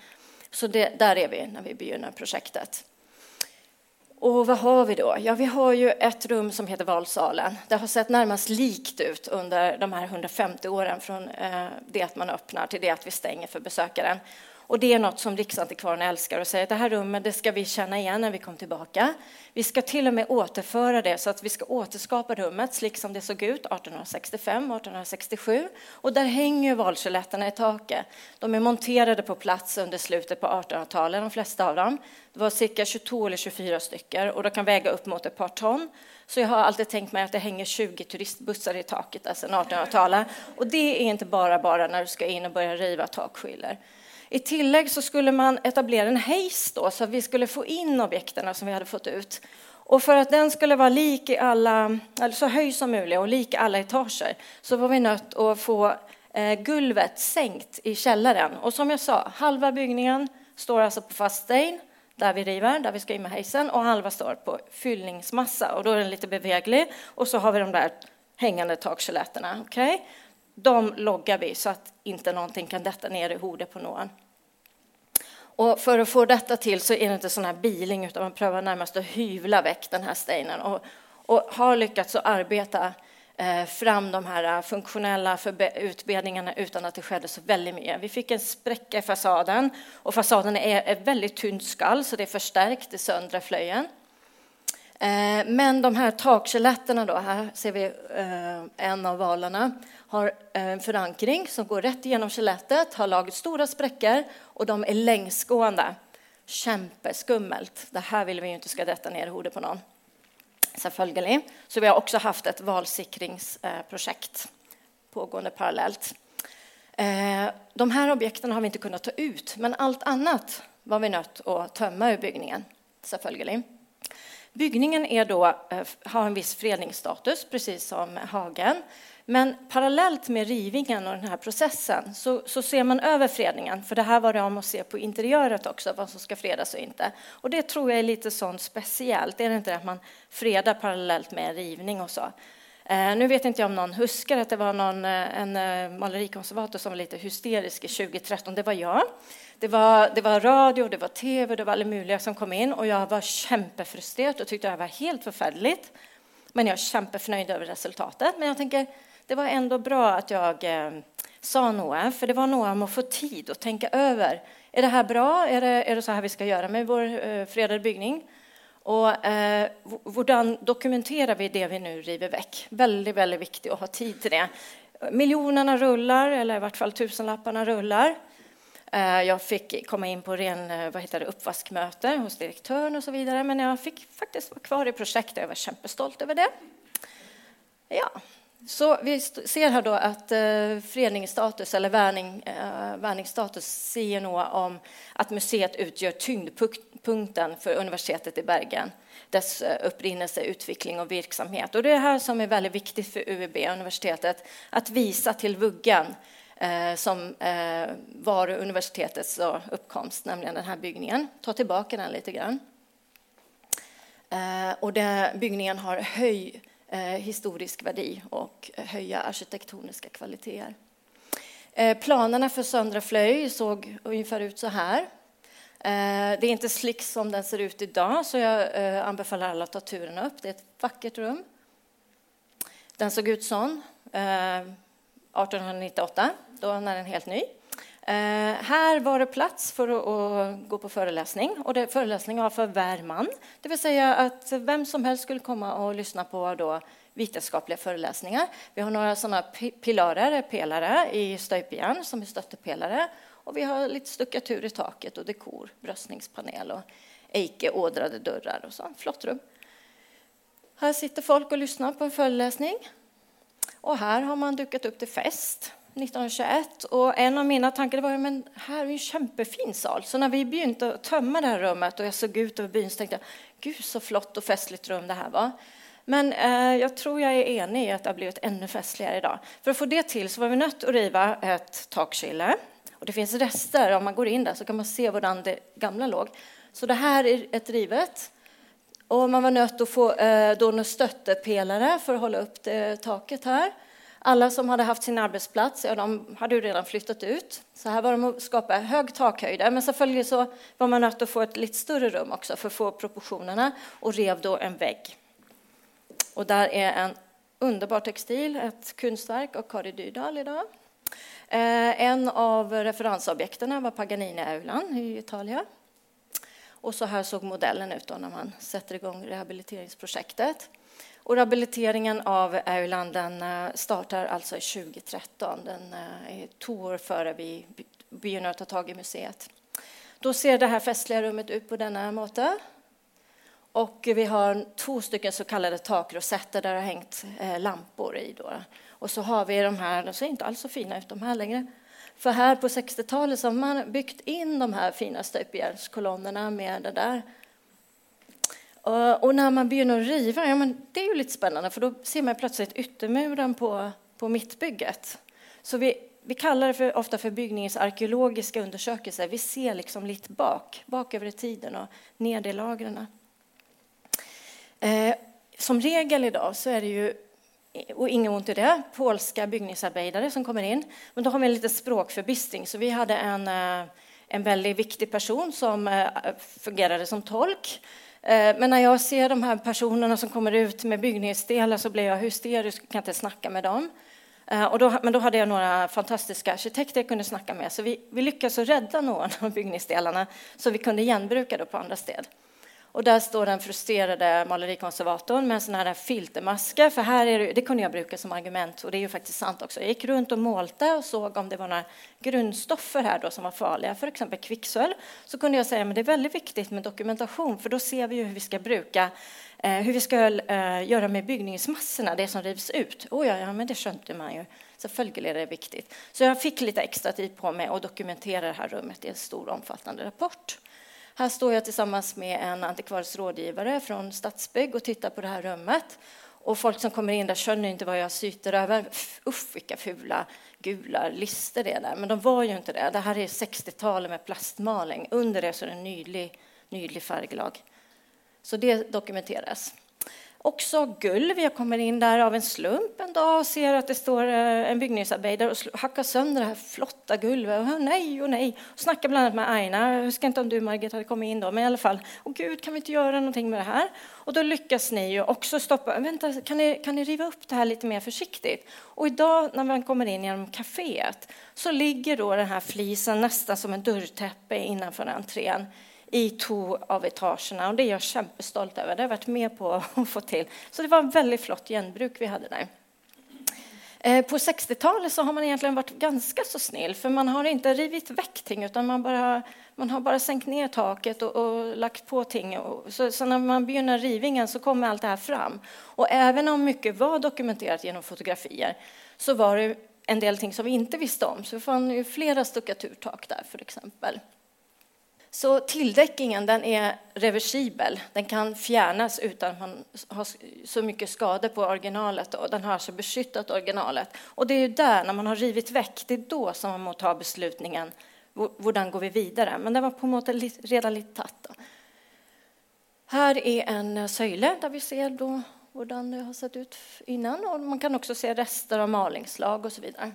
Så det, där är vi när vi begynner projektet. Och vad har vi då? Ja, vi har ju ett rum som heter Valsalen. Det har sett närmast likt ut under de här 150 åren från eh, det att man öppnar till det att vi stänger för besökaren. Och det är något som Riksantikvarien älskar och säger att det här rummet det ska vi känna igen när vi kommer tillbaka. Vi ska till och med återföra det så att vi ska återskapa rummet liksom det såg ut 1865, 1867. Och där hänger valskeletten i taket. De är monterade på plats under slutet på 1800-talet, de flesta av dem. Det var cirka 22 eller 24 stycken och de kan väga upp mot ett par ton. Så jag har alltid tänkt mig att det hänger 20 turistbussar i taket där sedan 1800-talet. Och det är inte bara bara när du ska in och börja riva takskilor. I tillägg så skulle man etablera en hejs då, så att vi skulle få in objekten som vi hade fått ut. Och för att den skulle vara lik i alla, alltså så hög som möjligt och lik i alla etager så var vi nött att få eh, gulvet sänkt i källaren. Och som jag sa, halva byggningen står alltså på fast stein där vi river, där vi ska in med hejsen och halva står på fyllningsmassa och då är den lite beveglig och så har vi de där hängande takgeletterna. Okay? De loggar vi så att inte någonting kan detta ner i hodet på någon. Och för att få detta till så är det inte sån här biling utan man prövar närmast att hyvla väck den här stenen och, och har lyckats att arbeta eh, fram de här eh, funktionella utbedningarna utan att det skedde så väldigt mycket. Vi fick en spräcka i fasaden och fasaden är ett väldigt tunt skall så det är förstärkt i söndra flöjen. Eh, men de här takgeletterna då, här ser vi eh, en av valarna, har en förankring som går rätt igenom skelettet, har lagt stora spräckor och de är längsgående. Kämpeskummelt. Det här vill vi ju inte ska detta ner i hodet på någon. Selvfølgelig. Så vi har också haft ett valsikringsprojekt pågående parallellt. De här objekten har vi inte kunnat ta ut, men allt annat var vi nött att tömma ur byggningen. Selvfølgelig. Byggningen är då, eh, har en viss fredningsstatus, precis som Hagen. Men parallellt med rivningen och den här processen så, så, ser man över fredningen, för det här var det om att se på interiöret också, vad som ska fredas och inte. Och det tror jag är lite sånt speciellt, är det inte det att man fredar parallellt med rivning och så. Eh, nu vet inte jag om någon huskar att det var någon, eh, en eh, målerikonservator som var lite hysterisk i 2013, det var jag. Det var, det var radio, det var tv, det var alla möjliga som kom in och jag var kämpefrustrerad och tyckte det var helt förfärligt. Men jag är kämpeförnöjd över resultatet. Men jag tänker, det var ändå bra att jag eh, sa något, för det var nog om att få tid att tänka över. Är det här bra? Är det, är det så här vi ska göra med vår eh, fredade byggning? Och eh, hur dokumenterar vi det vi nu river väck? Väldigt, väldigt viktigt att ha tid till det. Miljonerna rullar, eller i vart fall tusenlapparna rullar. Eh, jag fick komma in på ren eh, vad heter det, uppvaskmöte hos direktören och så vidare, men jag fick faktiskt vara kvar i projektet. Jag var kämpestolt över det. Ja, så vi ser här då att eh, föreningsstatus eller värning, värningsstatus säger något om att museet utgör tyngdpunkten för universitetet i Bergen, dess upprinnelse, utveckling och verksamhet. Och det är det här som är väldigt viktigt för UB, universitetet, att visa till vuggan Eh, som eh, var universitetets då, uppkomst, nämligen den här byggningen. Ta tillbaka den lite grann. Eh, och den byggningen har höj Eh, historisk värde och höja arkitektoniska kvaliteter. Eh, planerna för Söndra Flöj såg ungefär ut så här. Eh, det är inte slick som den ser ut idag, så jag anbefaller alla att ta turen upp. Det är ett vackert rum. Den såg ut så 1898, då var den helt ny. Eh, här var det plats för att, att gå på föreläsning och det, föreläsningen var för värman. Det vill säga att vem som helst skulle komma och lyssna på då vetenskapliga föreläsningar. Vi har några sådana pilarer, pelare i stöpjärn som är stöttepelare och vi har lite stuckatur i taket och dekor, bröstningspanel och Eike ådrade dörrar och så. Flott rum. Här sitter folk och lyssnar på en föreläsning. Och här har man dukat upp till fest. 1921 och en av mina tankar var men här är en kämpefin sal. Så när vi begynte att tömma det här rummet och jag såg ut över byn så tänkte jag gud så flott och festligt rum det här var. Men eh, jag tror jag är enig i att det har blivit ännu festligare idag. För att få det till så var vi nött att riva ett takkille. Och det finns rester, om man går in där så kan man se var det gamla låg. Så det här är ett rivet. Och man var nött att få eh, då stöttepelare för att hålla upp det, taket här. Alla som hade haft sin arbetsplats, ja, de hade ju redan flyttat ut. Så här var de att skapa hög takhöjd. Men selvfølgelig så var man nöjd att få ett lite större rum också för att få proportionerna och rev då en vägg. Och där är en underbar textil, ett konstverk av Kari Dyrdal idag. Eh, en av referensobjekten var Paganini-aulan i Italien. Och så här såg modellen ut då när man sätter igång rehabiliteringsprojektet. Och rehabiliteringen av Irland den eh, startar alltså 2013. Den eh, är två år före vi begynner ta tag i museet. Då ser det här festliga rummet ut på denna måte. Och vi har två stycken så kallade takrosetter där det har hängt eh, lampor i. Då. Och så har vi de här, de ser inte alls så fina ut de här längre. För här på 60-talet så har man byggt in de här fina stöpjärnskolonnerna med det där. Och när man börjar riva, ja, men det är ju lite spännande för då ser man plötsligt yttermuren på, på mittbygget. Så vi vi kallar det för, ofta för byggningens arkeologiska undersökelser. Vi ser liksom lite bak, bak över tiden och ner i Eh, som regel idag så är det ju, och inget ont i det, polska byggnadsarbetare som kommer in. Men då har vi en liten språkförbistring. Så vi hade en, eh, en väldigt viktig person som eh, fungerade som tolk. Eh, men när jag ser de här personerna som kommer ut med byggnadsdelar så blir jag hysterisk och kan inte snacka med dem. Och då, men då hade jag några fantastiska arkitekter jag kunde snacka med, så vi, vi lyckades rädda några av byggnadsdelarna så vi kunde igenbruka det på andra ställen. Och där står den frustrerade målerikonservatorn med en sån här filtermaska. för här är det, det kunde jag bruka som argument, och det är ju faktiskt sant också. Jag gick runt och målte och såg om det var några grundstoffer här då som var farliga, för exempel kvicksilver. Så kunde jag säga att det är väldigt viktigt med dokumentation, för då ser vi ju hur vi ska bruka eh, hur vi ska eh, göra med byggningsmassorna, det som rivs ut. Oh ja, ja, men det skönte man ju. Selvfølgelig är det viktigt. Så jag fick lite extra tid på mig att dokumentera det här rummet i en stor omfattande rapport. Här står jag tillsammans med en antikvarisk rådgivare från Stadsbygg och tittar på det här rummet. Och folk som kommer in där känner inte vad jag syter över. Uff, vilka fula gula lister det är där. Men de var ju inte det. Det här är 60-talet med plastmaling. Under det så är det en nylig, nylig färglag. Så det dokumenteras. Också gulv. Jag kommer in där av en slump en dag och ser att det står eh, en byggnadsarbetare och hackar sönder det här flotta gulvet. Och nej och nej. Och snackar bland annat med Aina. Jag huskar inte om du Margit hade kommit in då, men i alla fall. Och gud, kan vi inte göra någonting med det här? Och då lyckas ni ju också stoppa. Vänta, kan ni, kan ni riva upp det här lite mer försiktigt? Och idag när man kommer in genom kaféet så ligger då den här flisen nästan som en dörrtäppe innanför entrén i två av etagerna och det är jag kämpestolt över. Det har jag varit med på att få till. Så det var en väldigt flott genbruk vi hade där. Eh, på 60-talet så har man egentligen varit ganska så snill för man har inte rivit väck ting utan man, bara, man har bara sänkt ner taket och, och lagt på ting. Så, så, när man begynner rivningen så kommer allt det här fram. Och även om mycket var dokumenterat genom fotografier så var det en del ting som vi inte visste om. Så vi fann ju flera stuckaturtak där för exempel. Så tilldäckningen den är reversibel. Den kan fjärnas utan att man har så mycket skador på originalet. Och den har alltså beskyttat originalet. Och det är ju där, när man har rivit väck, det är då som man måste ta beslutningen. Hur går vi vidare? Men den var på något sätt redan lite tatt. Här är en söjle där vi ser då hur det har sett ut innan. Och man kan också se rester av malingslag och så vidare.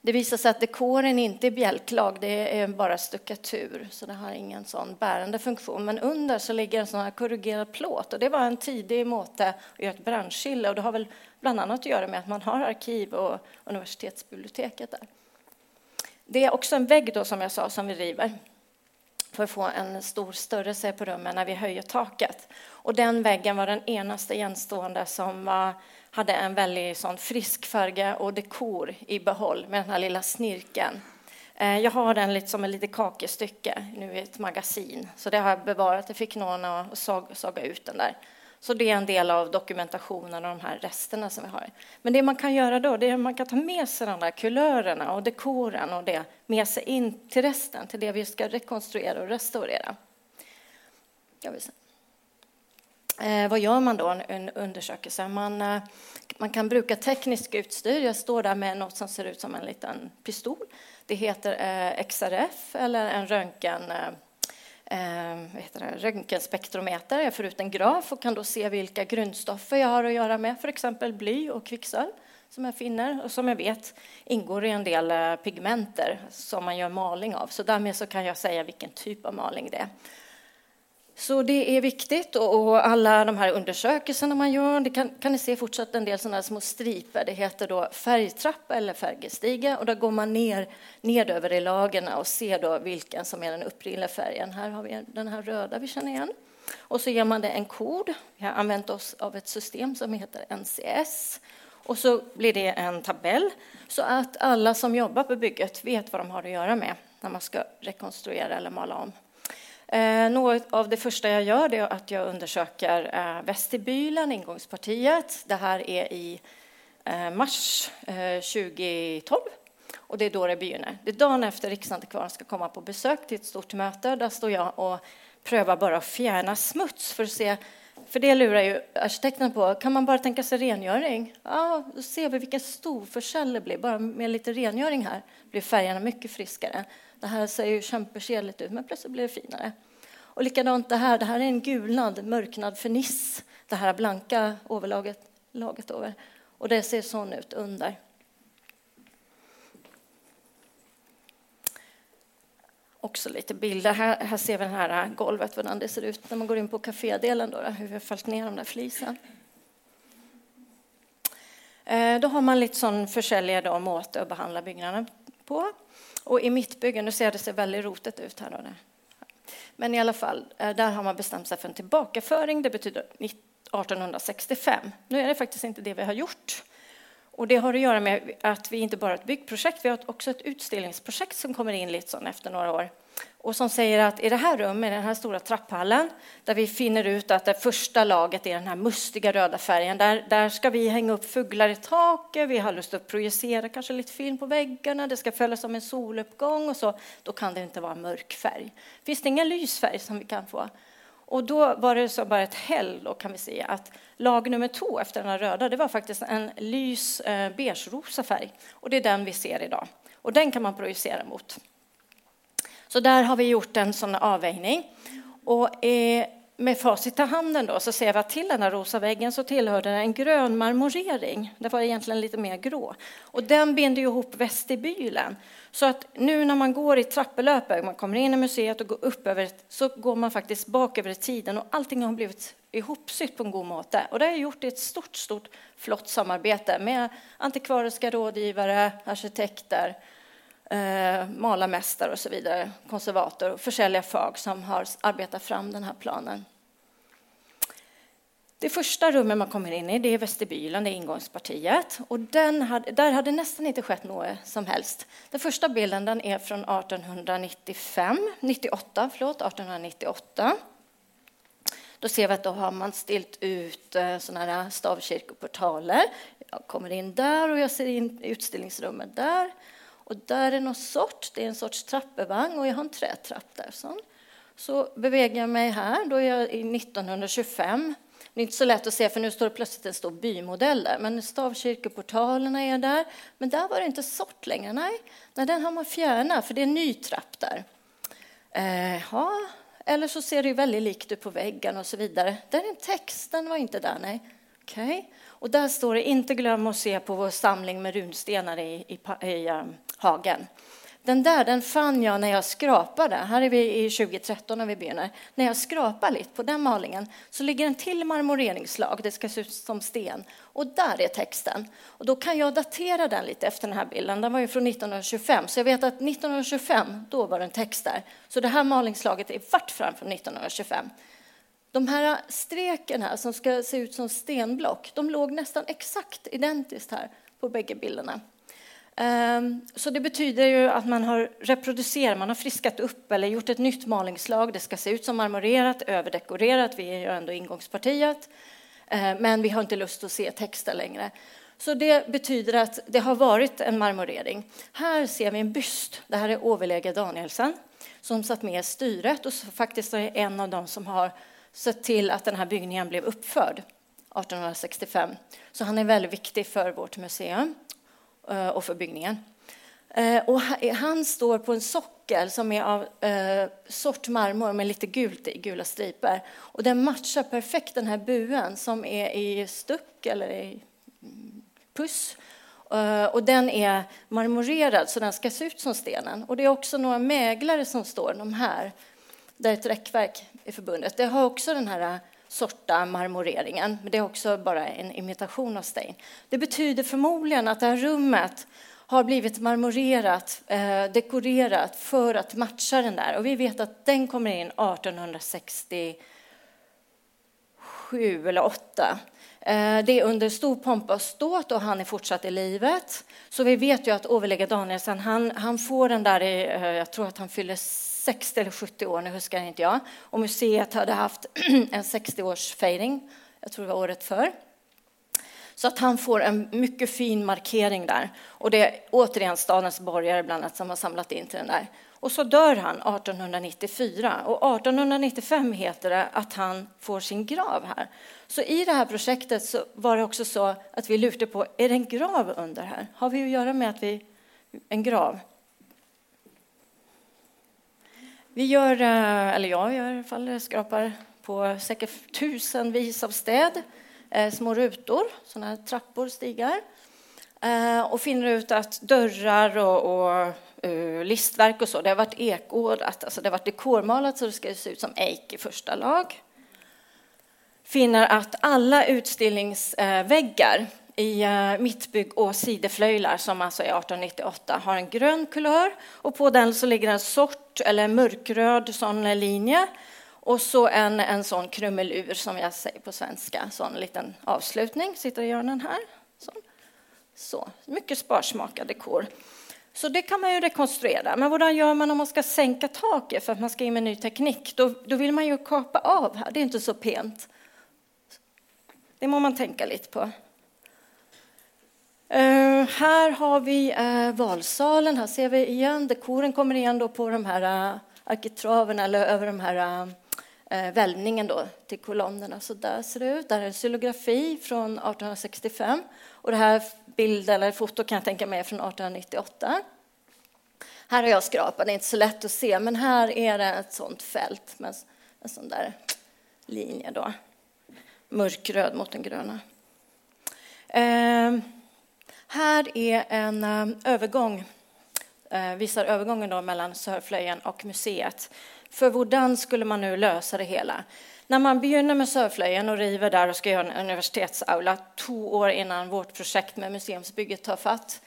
Det visar sig att dekoren inte är bjälklag, det är bara stuckatur, så det har ingen sån bärande funktion. Men under så ligger en sån här korrugerad plåt och det var en tidig måte att göra ett brandskille och det har väl bland annat att göra med att man har arkiv och universitetsbiblioteket där. Det är också en vägg då som jag sa som vi river för att få en stor större på rummen när vi höjer taket. Och den väggen var den enaste igenstående som var hade en väldigt sån frisk färg och dekor i behåll med den här lilla snirken. Eh, jag har den lite som ett litet kakestycke nu i ett magasin, så det har jag bevarat. Jag fick någon att saga ut den där. Så det är en del av dokumentationen och de här resterna som vi har. Men det man kan göra då, det är att man kan ta med sig de där kulörerna och dekoren och det med sig in till resten, till det vi ska rekonstruera och restaurera. Jag vill se. Eh, vad gör man då i en undersökelse? Man, eh, man kan bruka teknisk utstyr. Jag står där med något som ser ut som en liten pistol. Det heter eh, XRF eller en röntgen, eh, eh heter det, röntgenspektrometer. Jag får ut en graf och kan då se vilka grundstoffer jag har att göra med, för exempel bly och kvicksilver som jag finner och som jag vet ingår i en del eh, pigmenter som man gör maling av. Så därmed så kan jag säga vilken typ av maling det är. Så det är viktigt och alla de här undersökelserna man gör, det kan, kan ni se fortsatt en del sådana små striper. Det heter då färgtrappa eller färgstiga och då går man ner, nedöver i lagerna och ser då vilken som är den uppringliga färgen. Här har vi den här röda vi känner igen. Och så ger man det en kod. Vi har använt oss av ett system som heter NCS. Och så blir det en tabell så att alla som jobbar på bygget vet vad de har att göra med när man ska rekonstruera eller mala om. Eh, något av det första jag gör är att jag undersöker eh, vestibylen, ingångspartiet. Det här är i eh, mars eh, 2012 och det är då det begynner. Det är dagen efter Riksantikvarien ska komma på besök till ett stort möte. Där står jag och prövar bara att fjärna smuts för att se för det lurar ju arkitekterna på. Kan man bara tänka sig rengöring? Ja, då ser vi vilken stor försäljning det blir. Bara med lite rengöring här blir färgerna mycket friskare. Det här ser ju kämpekedligt ut, men plötsligt blir det finare. Och likadant det här, det här är en gulnad, mörknad ferniss, det här blanka överlaget laget över. Och det ser sån ut under. Också lite bilder. Här, här ser vi det här golvet, hur det ser ut när man går in på kafédelen, då, hur vi har fallit ner de där flisen. Eh, då har man lite sån försäljare måte att behandla byggnaden på. Och i mittbyggen, nu ser det ser väldigt rotet ut här. Då. Men i alla fall, eh, där har man bestämt sig för en tillbakaföring. Det betyder 1865. Nu är det faktiskt inte det vi har gjort. Och det har att göra med att vi inte bara har ett byggprojekt, vi har också ett utställningsprojekt som kommer in lite efter några år och som säger att i det här rummet, i den här stora trapphallen, där vi finner ut att det första laget är den här mustiga röda färgen, där, där ska vi hänga upp fuglar i taket, vi har lust att projicera kanske lite film på väggarna, det ska följas av en soluppgång och så, då kan det inte vara mörk färg. Finns det ingen lysfärg som vi kan få? Och då var det så bara ett häll, då kan vi se, att lag nummer två efter den här röda, det var faktiskt en lys eh, beige-rosa färg. Och det är den vi ser idag. Och den kan man projicera mot. Så där har vi gjort en sån avvägning. Och eh, med facit i handen då, så ser vi att till den här rosa väggen så tillhörde en grön marmorering. Det var egentligen lite mer grå. Och den binder ihop vestibylen. Så att nu när man går i trappelöpet, man kommer in i museet och går upp över, så går man faktiskt bak över tiden och allting har blivit ihopsytt på en god måte. Och det har gjort ett stort, stort flott samarbete med antikvariska rådgivare, arkitekter, eh, malarmästare och så vidare, konservator och försäljarfag som har arbetat fram den här planen. Det första rummet man kommer in i det är vestibylen, det är ingångspartiet. Och den hade, där hade nästan inte skett något som helst. Den första bilden den är från 1895, 98, förlåt, 1898. Då ser vi att då har man stilt ut såna sådana här stavkyrkoportaler. Jag kommer in där och jag ser in utställningsrummet där. Och där är någon sort, det är en sorts trappevagn och jag har en trätrapp där. Sån. Så beväger jag mig här, då är jag i 1925. Det är inte så lätt att se för nu står det plötsligt en stor bymodell där. Men stavkyrkoportalerna är där. Men där var det inte sort längre. Nej, Nej den har man fjärnat för det är en ny trapp där. Eh, ja, eller så ser det väldigt likt ut på väggen och så vidare. Där är en text, den var inte där. Nej. Okay. Och där står det inte glöm att se på vår samling med runstenar i, i, i um, hagen. Den där den fann jag när jag skrapade. Här är vi i 2013 när vi begynner. När jag skrapar lite på den malingen så ligger en till marmoreringslag. Det ska se ut som sten. Och där är texten. Och då kan jag datera den lite efter den här bilden. Den var ju från 1925. Så jag vet att 1925, då var det en text där. Så det här malingslaget är vart fram från 1925. De här streken här som ska se ut som stenblock, de låg nästan exakt identiskt här på bägge bilderna. Ehm, så det betyder ju att man har reproducerat, man har friskat upp eller gjort ett nytt malingslag. Det ska se ut som marmorerat, överdekorerat. Vi är ju ändå ingångspartiet, ehm, men vi har inte lust att se texter längre. Så det betyder att det har varit en marmorering. Här ser vi en byst. Det här är överläge Danielsen som satt med i styret och faktiskt är en av dem som har sett till att den här byggningen blev uppförd 1865. Så han är väldigt viktig för vårt museum. Eh, och för byggningen. Eh, och han står på en sockel som är av eh, sort marmor med lite gult i, gula striper. Och den matchar perfekt den här buen som är i stuck eller i mm, puss. Och den är marmorerad så den ska se ut som stenen. Och det är också några mäglare som står, de här, där ett räckverk i förbundet. Det har också den här äh, sorta marmoreringen, men det är också bara en imitation av sten. Det betyder förmodligen att det här rummet har blivit marmorerat, eh, dekorerat för att matcha den där. Och vi vet att den kommer in 1867 eller 8. Eh, äh, det är under stor pompa och ståt och han är fortsatt i livet. Så vi vet ju att överlägga Danielsen, han, han får den där, i, eh, jag tror att han fyller 60 eller 70 år, nu huskar inte jag. Och museet hade haft en 60-årsfejring, jag tror det var året för. Så att han får en mycket fin markering där. Och det är återigen stadens borgare bland annat som har samlat in till den där. Och så dör han 1894 och 1895 heter det att han får sin grav här. Så i det här projektet så var det också så att vi lutade på, är det en grav under här? Har vi att göra med att vi, en grav? Vi gör, eh, eller jag gör i alla fall, skrapar på säkert tusenvis av städ, eh, små rutor, sådana här trappor, stigar. Eh, och finner ut att dörrar och, och listverk och så, det har varit ekådat, alltså det har varit dekormalat så det ska se ut som eik i första lag. Finner att alla utställningsväggar i eh, mittbygg och sideflöjlar som alltså är 1898 har en grön kulör och på den så ligger en sort eller mörkröd sån linje och så en, en sån krumelur som jag säger på svenska, sån liten avslutning, sitter i hörnen här. Så. så. Mycket sparsmakad dekor. Så det kan man ju rekonstruera. Men vad gör man om man ska sänka taket för att man ska in med ny teknik? Då, då vill man ju kapa av här, det är inte så pent. Det må man tänka lite på. Uh, här har vi uh, valsalen. Här ser vi igen, dekoren kommer igen då på de här eh, uh, arkitraverna eller över de här uh, välvningen då till kolonnerna. Så där ser det ut. Där är en xylografi från 1865 och det här bild eller foto kan jag tänka mig är från 1898. Här har jag skrapat, det är inte så lätt att se, men här är det ett sånt fält med en sån där linje då. Mörkröd mot den gröna. Uh, här är en ehm, övergång, eh, visar övergången då mellan Sörflöjen och museet. För hur skulle man nu lösa det hela? När man begynner med Sörflöjen och river där och ska göra en universitetsaula två år innan vårt projekt med museumsbygget tar fatt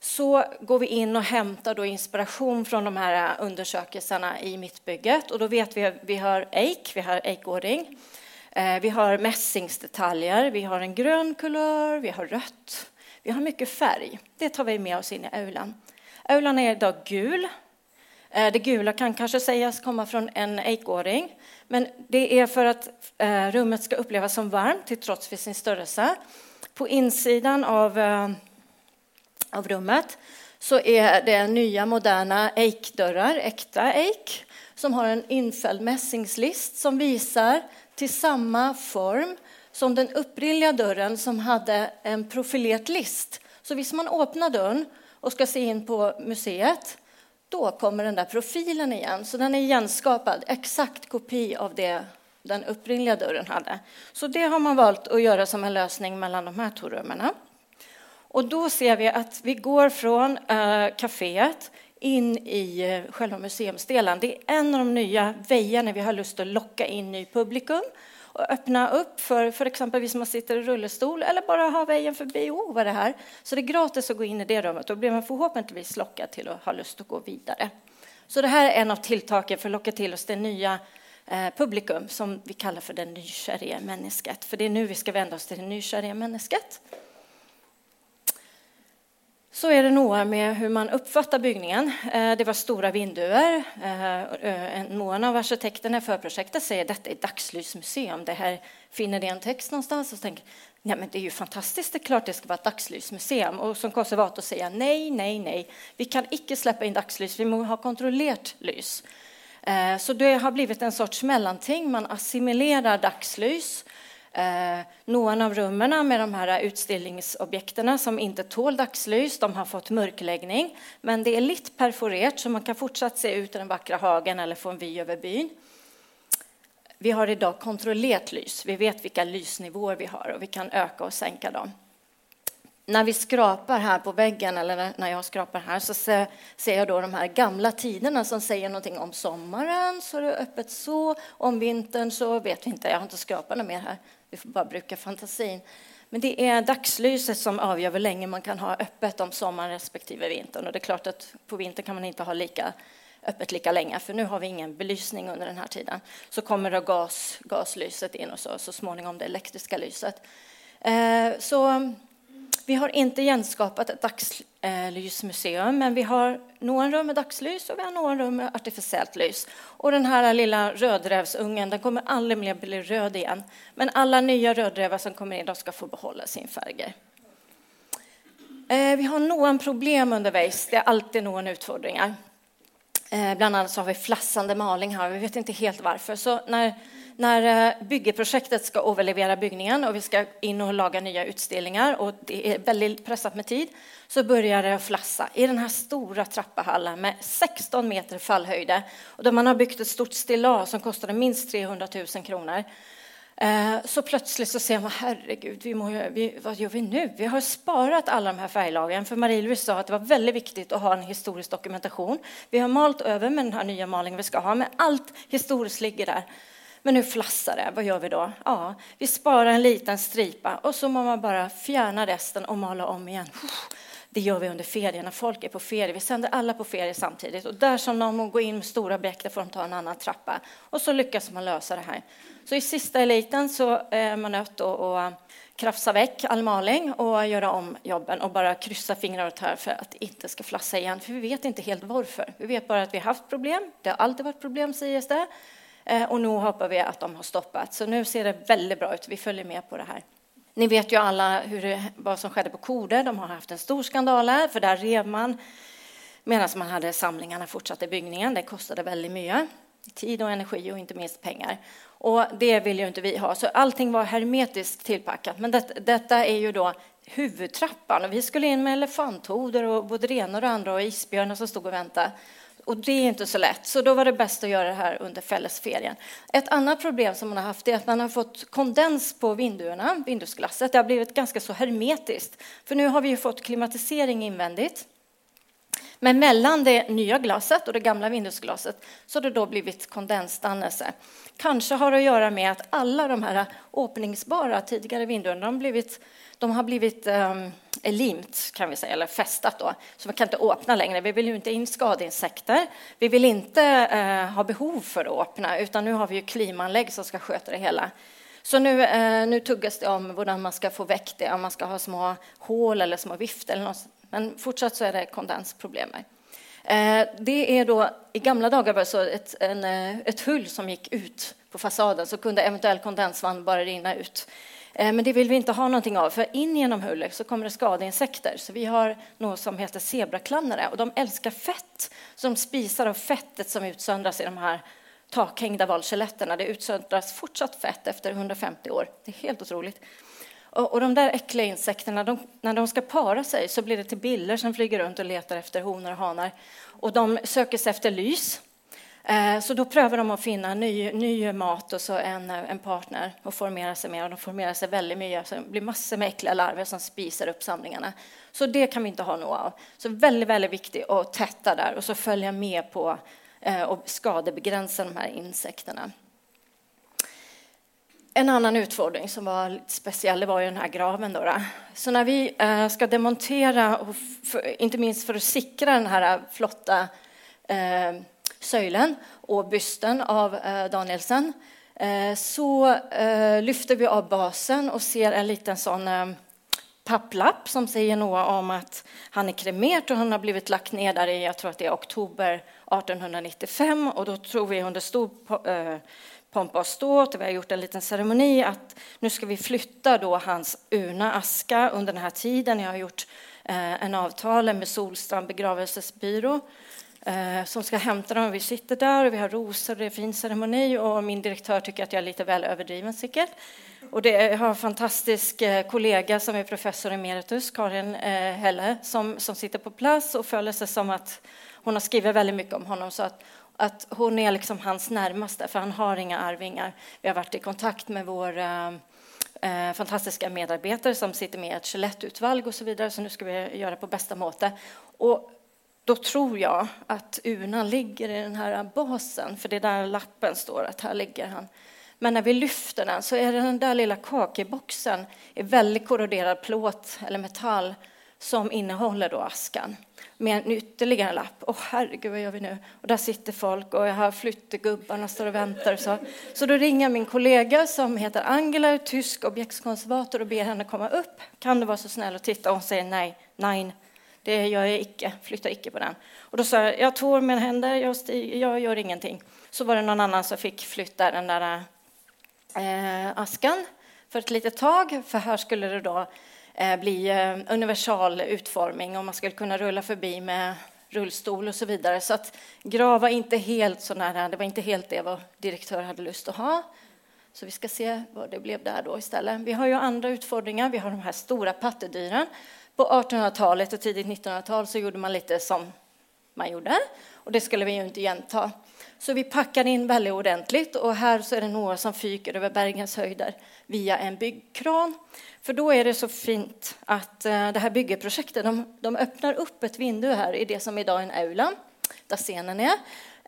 så går vi in och hämtar då inspiration från de här eh, undersökelserna i mittbygget. Och då vet vi att vi har eik, vi har eikåring, eh, vi har mässingsdetaljer, vi har en grön kulör, vi har rött, vi har mycket färg. Det tar vi med oss in i aulan. Aulan är idag gul. Eh, det gula kan kanske sägas komma från en eikåring, men det är för att eh, rummet ska upplevas som varmt till trots för sin störelse. På insidan av, eh, av rummet så är det nya moderna eikdörrar, äkta eik, som har en infälld mässingslist som visar till samma form som den upprilliga dörren som hade en profilerad list. Så visst man öppnar dörren och ska se in på museet, då kommer den där profilen igen. Så den är igenskapad, exakt kopi av det den upprinnliga dörren hade. Så det har man valt att göra som en lösning mellan de här två rummen. Och då ser vi att vi går från äh, kaféet in i eh, själva museumsdelen. Det är en av de nya vägarna vi har lust att locka in ny publikum och öppna upp för, för exempelvis man sitter i rullstol eller bara har vägen förbi. Oh, vad det här? Så det är gratis att gå in i det rummet. Då blir man förhoppningsvis lockad till att ha lust att gå vidare. Så det här är en av tilltagen för att locka till oss det nya eh, publikum som vi kallar för det nykärre människet. För det är nu vi ska vända oss till det nykärre människet så är det noga med hur man uppfattar byggningen. Eh, det var stora vinduer. Eh, eh, någon av arkitekterna för projektet säger att detta är dagslysmuseum. Det här finner det en text någonstans och tänker nej men det är ju fantastiskt, det är klart det ska vara ett dagslysmuseum. Och som konservator säger jag nej, nej, nej. Vi kan icke släppa in dagslys, vi måste ha kontrollerat lys. Så det har blivit en sorts mellanting. Man assimilerar dagslys Eh, någon av rummen med de här utställningsobjekten som inte tål dagslys, de har fått mörkläggning. Men det är lite perforerat så man kan fortsatt se ut i den vackra hagen eller få en vy över byn. Vi har idag kontrollerat lys. Vi vet vilka lysnivåer vi har och vi kan öka och sänka dem. när vi skrapar här på väggen, eller när jag skrapar här, så ser, jag då de här gamla tiderna som säger någonting om sommaren, så är det öppet så. Om vintern så vet vi inte, jag har inte skrapat något mer här. Vi får bara bruka fantasin. Men det är dagslyset som avgör hur länge man kan ha öppet om sommaren respektive vintern. Och det är klart att på vintern kan man inte ha lika öppet lika länge, för nu har vi ingen belysning under den här tiden. Så kommer då gas, gaslyset in och så, så småningom det elektriska lyset. Eh, så vi har inte genskapat ett dagslysmuseum, men vi har några rum med dagslys och vi har några rum med artificiellt lys. Och den här lilla rödrävsungen den kommer aldrig mer bli röd igen. Men alla nya rödrävar som kommer in de ska få behålla sin färger. Eh, vi har några problem undervägs, Det är alltid några utfordringar. Eh, bland annat så har vi flassande maling här. Vi vet inte helt varför. Så när när eh, byggeprojektet ska överlevera byggningen och vi ska in och laga nya utställningar och det är väldigt pressat med tid så börjar det flassa i den här stora trappahallen med 16 meter fallhöjder och där man har byggt ett stort stilla som kostade minst 300 000 kronor. Eh, så plötsligt så ser man, herregud, vi må, vi, vad gör vi nu? Vi har sparat alla de här färglagren, för Marie-Louise sa att det var väldigt viktigt att ha en historisk dokumentation. Vi har malt över med den här nya malingen vi ska ha, men allt historiskt ligger där. Men nu flassar det, vad gör vi då? Ja, vi sparar en liten stripa och så må man bara fjärna resten och mala om igen. Det gör vi under ferierna, folk är på ferie. Vi sänder alla på ferie samtidigt. Och där som någon går in med stora bäck, där får de ta en annan trappa. Och så lyckas man lösa det här. Så i sista eliten så eh, är man nött att eh, krafsa väck all maling och göra om jobben och bara kryssa fingrar och tär för att det inte ska flassa igen. För vi vet inte helt varför. Vi vet bara att vi har haft problem. Det har alltid varit problem, sägs det. Eh, och nu hoppas vi att de har stoppat. Så nu ser det väldigt bra ut. Vi följer med på det här. Ni vet ju alla hur det, vad som skedde på Kode. De har haft en stor skandal här, för där rev man medan man hade samlingarna fortsatt i byggningen. Det kostade väldigt mycket tid och energi och inte minst pengar. Och det vill ju inte vi ha, så allting var hermetiskt tillpackat. Men det, detta är ju då huvudtrappan och vi skulle in med elefanthoder och både renar och andra och isbjörnar som stod och väntade. Och det är inte så lätt, så då var det bäst att göra det här under fällesferien. Ett annat problem som man har haft är att man har fått kondens på vinduerna, vindusglasset. Det har blivit ganska så hermetiskt, för nu har vi ju fått klimatisering invändigt. Men mellan det nya glaset och det gamla vindusglaset så har det då blivit kondensdannelse. Kanske har det att göra med att alla de här öppningsbara tidigare vinduerna de, blivit, de har blivit um, limt, kan vi säga, eller fästat då, så man kan inte öppna längre. Vi vill ju inte in skadeinsekter. Vi vill inte eh, ha behov för att öppna, utan nu har vi ju klimanlägg som ska sköta det hela. Så nu, eh, nu tuggas det om hur man ska få väck det, om man ska ha små hål eller små vift eller något men fortsatt så är det kondensproblem. Eh, det är då, I gamla dagar var det så ett, en, eh, ett hull som gick ut på fasaden så kunde eventuell kondensvann bara rinna ut. Eh, men det vill vi inte ha någonting av, för in genom hullet så kommer det skadeinsekter. Så vi har något som heter zebraklannare och de älskar fett. Så de spisar av fettet som utsöndras i de här takhängda valkeletterna. Det utsöndras fortsatt fett efter 150 år. Det är helt otroligt. Och, och de där äckliga insekterna, de, när de ska para sig så blir det till biller som flyger runt och letar efter honor och hanar. Och de söker sig efter lys. Eh, så då prövar de att finna ny, ny mat och så en, eh, en partner och formera sig med. Och de formerar sig väldigt mycket, så det blir massor med äckliga larver som spisar upp samlingarna. Så det kan vi inte ha något av. Så väldigt, väldigt viktigt att tätta där och så följa med på eh, och skadebegränsa de här insekterna. En annan utfordring som var lite speciell det var ju den här graven. Då, då. Så när vi ska demontera, och för, inte minst för att sikra den här flotta eh, söjlen och bysten av eh, Danielsen eh, så eh, lyfter vi av basen och ser en liten sån papplapp som säger något om att han är kremerad och han har blivit lagt ner där i, jag tror att det är oktober 1895 och då tror vi under stor pompa och ståt. Vi har gjort en liten ceremoni att nu ska vi flytta då hans urna aska under den här tiden. Jag har gjort en avtal med Solstrand begravelsesbyrå Eh, som ska hämta dem. Vi sitter där och vi har rosor, det är fin ceremoni och min direktör tycker att jag är lite väl överdriven säkert. Och det, jag har en fantastisk eh, kollega som är professor emeritus, Karin eh, Helle, som, som sitter på plats och följer sig som att hon har skrivit väldigt mycket om honom så att att hon är liksom hans närmaste, för han har inga arvingar. Vi har varit i kontakt med vår eh, eh fantastiska medarbetare som sitter med i ett Skelettutvalg och så vidare, så nu ska vi göra på bästa måte. Och då tror jag att urnan ligger i den här basen, för det är där lappen står att här ligger han. Men när vi lyfter den så är det den där lilla kakeboxen i väldigt korroderad plåt eller metall som innehåller då askan med en ytterligare lapp. Åh herregud, vad gör vi nu? Och där sitter folk och jag har flyttegubbarna står och väntar. Så, så då ringer min kollega som heter Angela, tysk objektskonservator och ber henne komma upp. Kan du vara så snäll och titta? Och hon säger nej, nej, det gör jag icke, flyttar icke på den. Och då sa jag, jag tår mina händer, jag, stiger, jag gör ingenting. Så var det någon annan som fick flytta den där eh, askan för ett litet tag, för här skulle det då eh, bli eh, universal utformning och man skulle kunna rulla förbi med rullstol och så vidare. Så att grava inte helt så nära, det var inte helt det vad direktör hade lust att ha. Så vi ska se vad det blev där då istället. Vi har ju andra utfordringar. Vi har de här stora pattedyren. På 1800-talet och tidigt 1900-tal så gjorde man lite som man gjorde och det skulle vi ju inte igenta. Så vi packade in väldigt ordentligt och här så är det några som fyker över bergens höjder via en byggkran. För då är det så fint att eh, det här byggeprojektet, de, de öppnar upp ett vindu här i det som idag är en aula, där scenen är,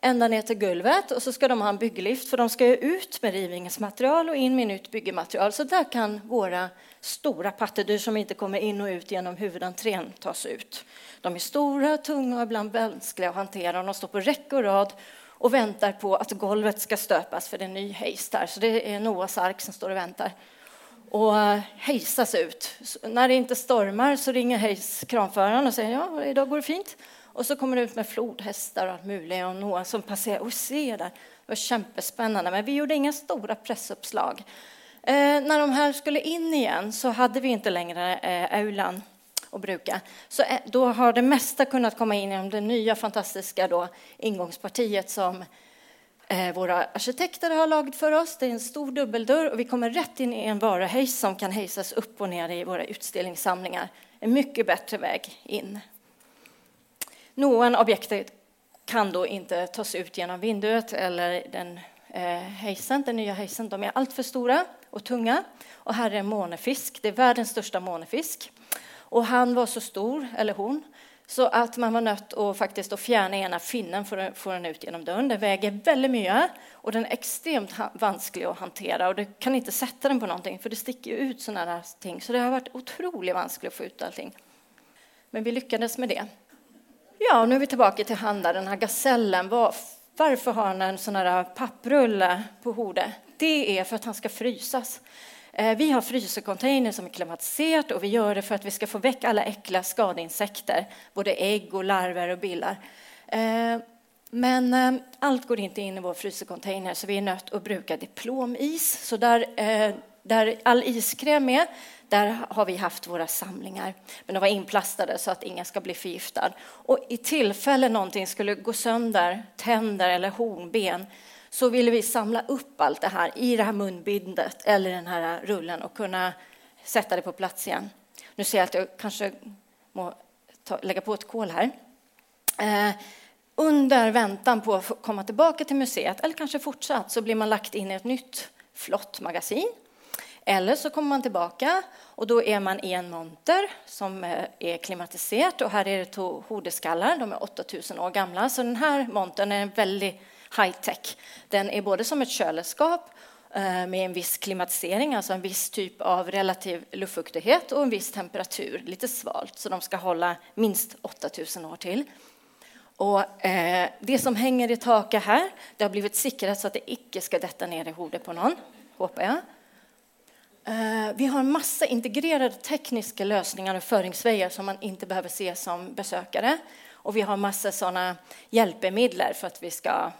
ända ner till golvet och så ska de ha en bygglift för de ska ju ut med rivningsmaterial och in med nytt byggematerial. Så där kan våra stora pattedyr som inte kommer in och ut genom huvudentrén tas ut. De är stora, tunga och ibland vanskliga att hantera. De står på räcke och rad och väntar på att golvet ska stöpas för det är ny hejs där. Så det är Noas ark som står och väntar och eh, hejsas ut. Så när det inte stormar så ringer hejs kranföraren och säger ja, idag går det fint. Och så kommer det ut med flodhästar och allt möjligt och Noa som passerar och se där. Det var kämpespännande, men vi gjorde inga stora pressuppslag. Eh, när de här skulle in igen så hade vi inte längre eh, aulan att bruka. Så eh, då har det mesta kunnat komma in genom det nya fantastiska då, ingångspartiet som eh, våra arkitekter har lagt för oss. Det är en stor dubbeldörr och vi kommer rätt in i en varuhejs som kan hejsas upp och ner i våra utställningssamlingar. En mycket bättre väg in. Någon objektet kan då inte tas ut genom vinduet eller den eh, hejsen, den nya hejsen. De är alltför stora och tunga. Och här är en månefisk. Det är världens största månefisk. Och han var så stor, eller hon, så att man var nött att faktiskt att fjärna ena finnen för att få den ut genom dörren. Den väger väldigt mycket och den är extremt vansklig att hantera och du kan inte sätta den på någonting för det sticker ut sådana här ting. Så det har varit otroligt vanskligt att få ut allting. Men vi lyckades med det. Ja, nu är vi tillbaka till Handa, den här gasellen. Varför har han en sån här papprulle på hodet? Det är för att han ska frysas. Eh, vi har frysecontainer som är klimatiserat och vi gör det för att vi ska få väck alla äckliga skadeinsekter, både ägg och larver och billar. Eh, men eh, allt går inte in i vår frysecontainer så vi är nött att bruka diplomis. Så där, där all iskräm är, där har vi haft våra samlingar. Men de var inplastade så att ingen ska bli förgiftad. Och i tillfälle någonting skulle gå sönder, tänder eller hornben, så ville vi samla upp allt det här i det här munbindet eller den här rullen och kunna sätta det på plats igen. Nu ser jag att jag kanske må ta, lägga på ett kol här. Eh, under väntan på att komma tillbaka till museet, eller kanske fortsatt, så blir man lagt in i ett nytt flott magasin. Eller så kommer man tillbaka och då är man i en monter som eh, är klimatiserat och här är det två hodeskallar, de är 8000 år gamla. Så den här montern är en väldigt high-tech. Den är både som ett kylskåp eh, med en viss klimatisering, alltså en viss typ av relativ luftfuktighet och en viss temperatur, lite svalt, så de ska hålla minst 8000 år till. Och eh, det som hänger i taket här, det har blivit säkrat så att det icke ska detta ner i hodet på någon, hoppas jag. Eh, vi har massa integrerade tekniska lösningar och föringsvägar som man inte behöver se som besökare. Och vi har massa sådana hjälpmedel för att vi ska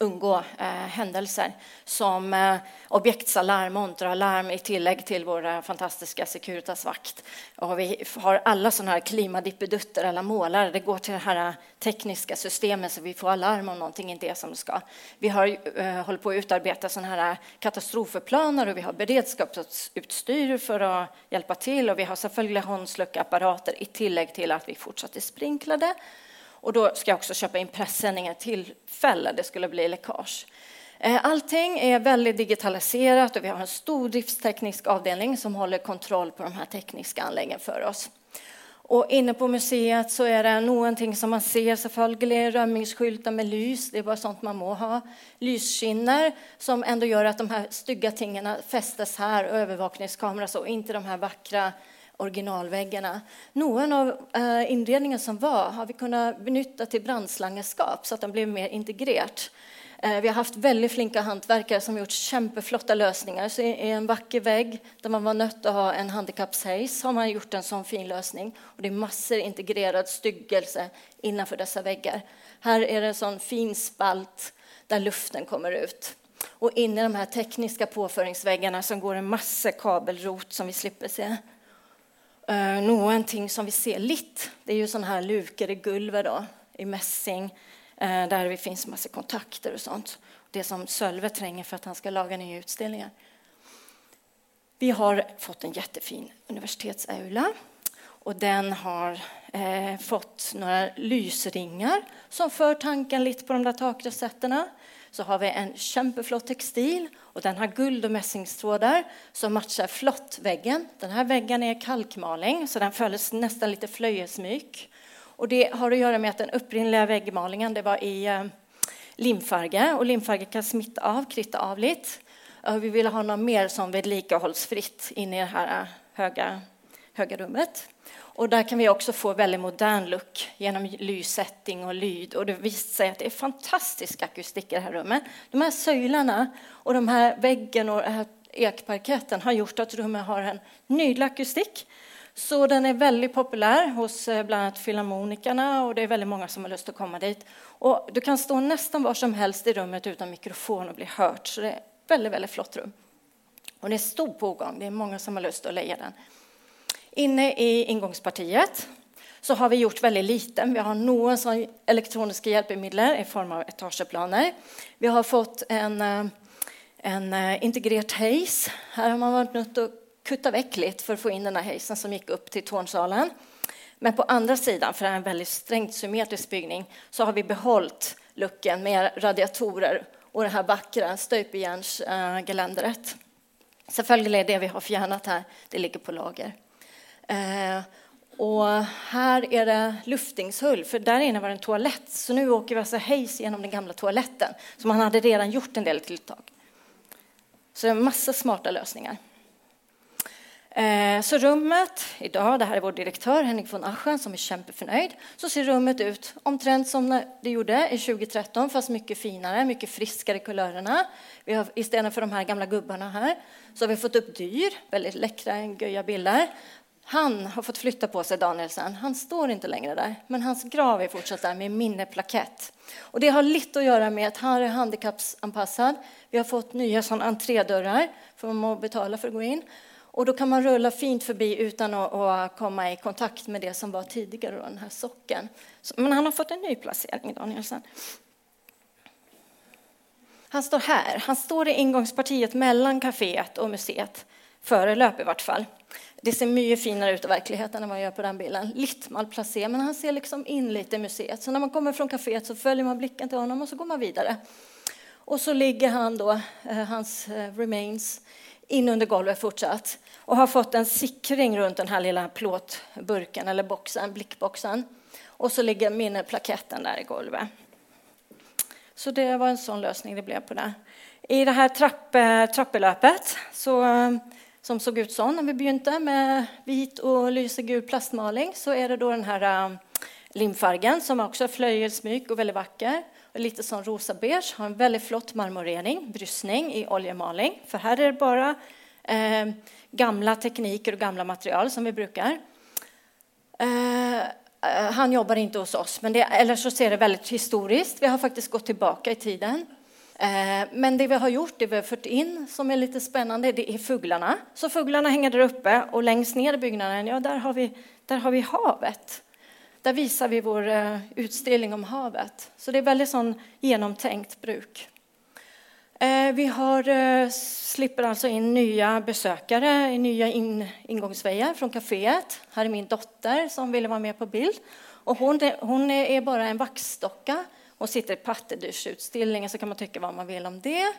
undgå eh, händelser som eh, objektsalarm, monteralarm i tillägg till våra fantastiska Securitas-vakt. Och vi har alla sådana här klimadippedutter, alla målare. Det går till det här eh, tekniska systemet så vi får alarm om någonting inte är som det ska. Vi har eh, hållit på att utarbeta sådana här eh, katastrofplaner och vi har beredskapsutstyr för att hjälpa till och vi har selvfølgelig håndsluckapparater i tillägg till att vi fortsatt är sprinklade och då ska jag också köpa in pressändningar tillfälle det skulle bli läckage. Eh, allting är väldigt digitaliserat och vi har en stor driftsteknisk avdelning som håller kontroll på de här tekniska anläggningarna för oss. Och inne på museet så är det någonting som man ser selvfølgelig, römmingsskyltar med lys, det är bara sånt man må ha. Lysskinner som ändå gör att de här stygga tingen fästes här och övervakningskamera så, inte de här vackra originalväggarna. Någon av eh, inredningen som var har vi kunnat benytta till brandslangeskap så att den blev mer integrerat. Eh, vi har haft väldigt flinka hantverkare som gjort kämpeflotta lösningar. Så i en vacker vägg där man var nött att ha en handikappshejs har man gjort en sån fin lösning. Och det är massor integrerad styggelse innanför dessa väggar. Här är det en sån fin spalt där luften kommer ut. Och inne i de här tekniska påföringsväggarna som går en massa kabelrot som vi slipper se. Eh, Någonting som vi ser lite, det är ju sådana här lukade i gulvet då, i mässing Eh, där det finns massa kontakter och sånt. Det som Sölve tränger för att han ska laga nya utställningar. Vi har fått en jättefin universitetsaula och den har eh, fått några lysringar som för tanken lite på de där takrosetterna. Så har vi en kämpeflott textil och den har guld och mässingstrådar som matchar flottväggen. Den här väggen är kalkmaling så den följs nästan lite flöjesmyk. Och det har att göra med att den upprinnliga väggmalingen det var i eh, limfärge, och limfärge kan smitta av, kritta av lite. Vi ville ha något mer som vedlikahållsfritt inne i det här eh, höga, höga rummet. Och där kan vi också få väldigt modern look genom lyssättning och lyd. Och det visar sig att det är fantastisk akustik i det här rummet. De här söjlarna och de här väggen och ekparketten har gjort att rummet har en nydlig akustik så den är väldigt populär hos eh, bland annat filharmonikerna och det är väldigt många som har lust att komma dit. Och du kan stå nästan var som helst i rummet utan mikrofon och bli hört. Så det är ett väldigt, väldigt flott rum. Och det är stor pågång, det är många som har lust att leja den. Inne i ingångspartiet så har vi gjort väldigt lite. Vi har några sån elektroniska hjälpmedel i form av etageplaner. Vi har fått en, eh, en eh, integrerad hejs. Här har man varit nödt att kutta väck lite för att få in den här hejsen som gick upp till tornsalen. Men på andra sidan, för det är en väldigt strängt symmetrisk byggning, så har vi behållit lucken med radiatorer och det här vackra stöpejärnsgeländret. Självklart är det vi har fjärnat här, det ligger på lager. Eh, och här är det luftingshull, för där inne var det en toalett. Så nu åker vi alltså hejs genom den gamla toaletten. Så man hade redan gjort en del tilltag. Så det är en massa smarta lösningar. Eh, så rummet idag, det här är vår direktör Henrik von Aschen som är kämpeförnöjd, så ser rummet ut omtrent som det gjorde i 2013 fast mycket finare, mycket friskare i kulörerna. Vi har, istället för de här gamla gubbarna här så har vi fått upp dyr, väldigt läckra, göja bilder. Han har fått flytta på sig, Danielsen. Han står inte längre där, men hans grav är fortsatt där med minneplakett. Och det har lite att göra med att han är handikappsanpassad. Vi har fått nya entrédörrar för man må betala för att gå in. Och då kan man rulla fint förbi utan att, komma i kontakt med det som var tidigare, den här socken. Men han har fått en ny placering, Danielsen. Han står här. Han står i ingångspartiet mellan kaféet och museet, före löp i vart fall. Det ser mycket finare ut i verkligheten än man gör på den bilden. Lite malplacé, men han ser liksom in lite i museet. Så när man kommer från kaféet så följer man blicken till honom och så går man vidare. Och så ligger han då, eh, hans eh, remains, in under golvet fortsatt och har fått en sickring runt den här lilla plåtburken eller boxen, blickboxen. Och så ligger minneplaketten där i golvet. Så det var en sån lösning det blev på det. I det här trapp, trappelöpet så, eh, som såg ut så när vi begynte med vit och lysegul plastmaling så är det då den här um, limfärgen som också är flöjelsmyk och väldigt vacker. Och lite som rosa beige, har en väldigt flott marmorering, brystning i oljemaling. För här är det bara eh, gamla tekniker och gamla material som vi brukar. Eh, eh, han jobbar inte hos oss, men det, eller så ser det väldigt historiskt. Vi har faktiskt gått tillbaka i tiden. Eh, men det vi har gjort, det vi har fört in som är lite spännande, det är fåglarna. Så fåglarna hänger där uppe och längst ner i byggnaden, ja, där har vi, där har vi havet. Där visar vi vår eh, utställning om havet. Så det är väldigt sån genomtänkt bruk. Eh, vi har, slipper alltså in nya besökare, nya in, ingångsvägar från kaféet. Här är min dotter som ville vara med på bild. Och hon, hon är bara en vaxdocka hon sitter i pattedyrsutställningen så kan man tycka vad man vill om det.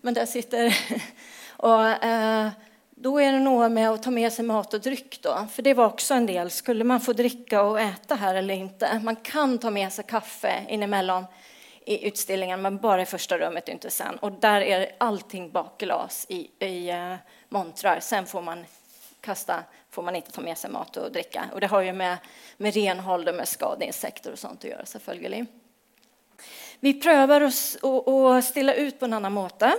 Men där sitter... och, eh, då är det nog med att ta med sig mat och dryck då, för det var också en del. Skulle man få dricka och äta här eller inte? Man kan ta med sig kaffe inemellan i utställningen, men bara i första rummet, inte sen. Och där är allting bakglas i, i uh, montrar. Sen får man kasta, får man inte ta med sig mat och dricka. Och det har ju med, med renhåll och med skadeinsekter och sånt att göra selvfølgelig. Vi prövar att ställa ut på en annan måte.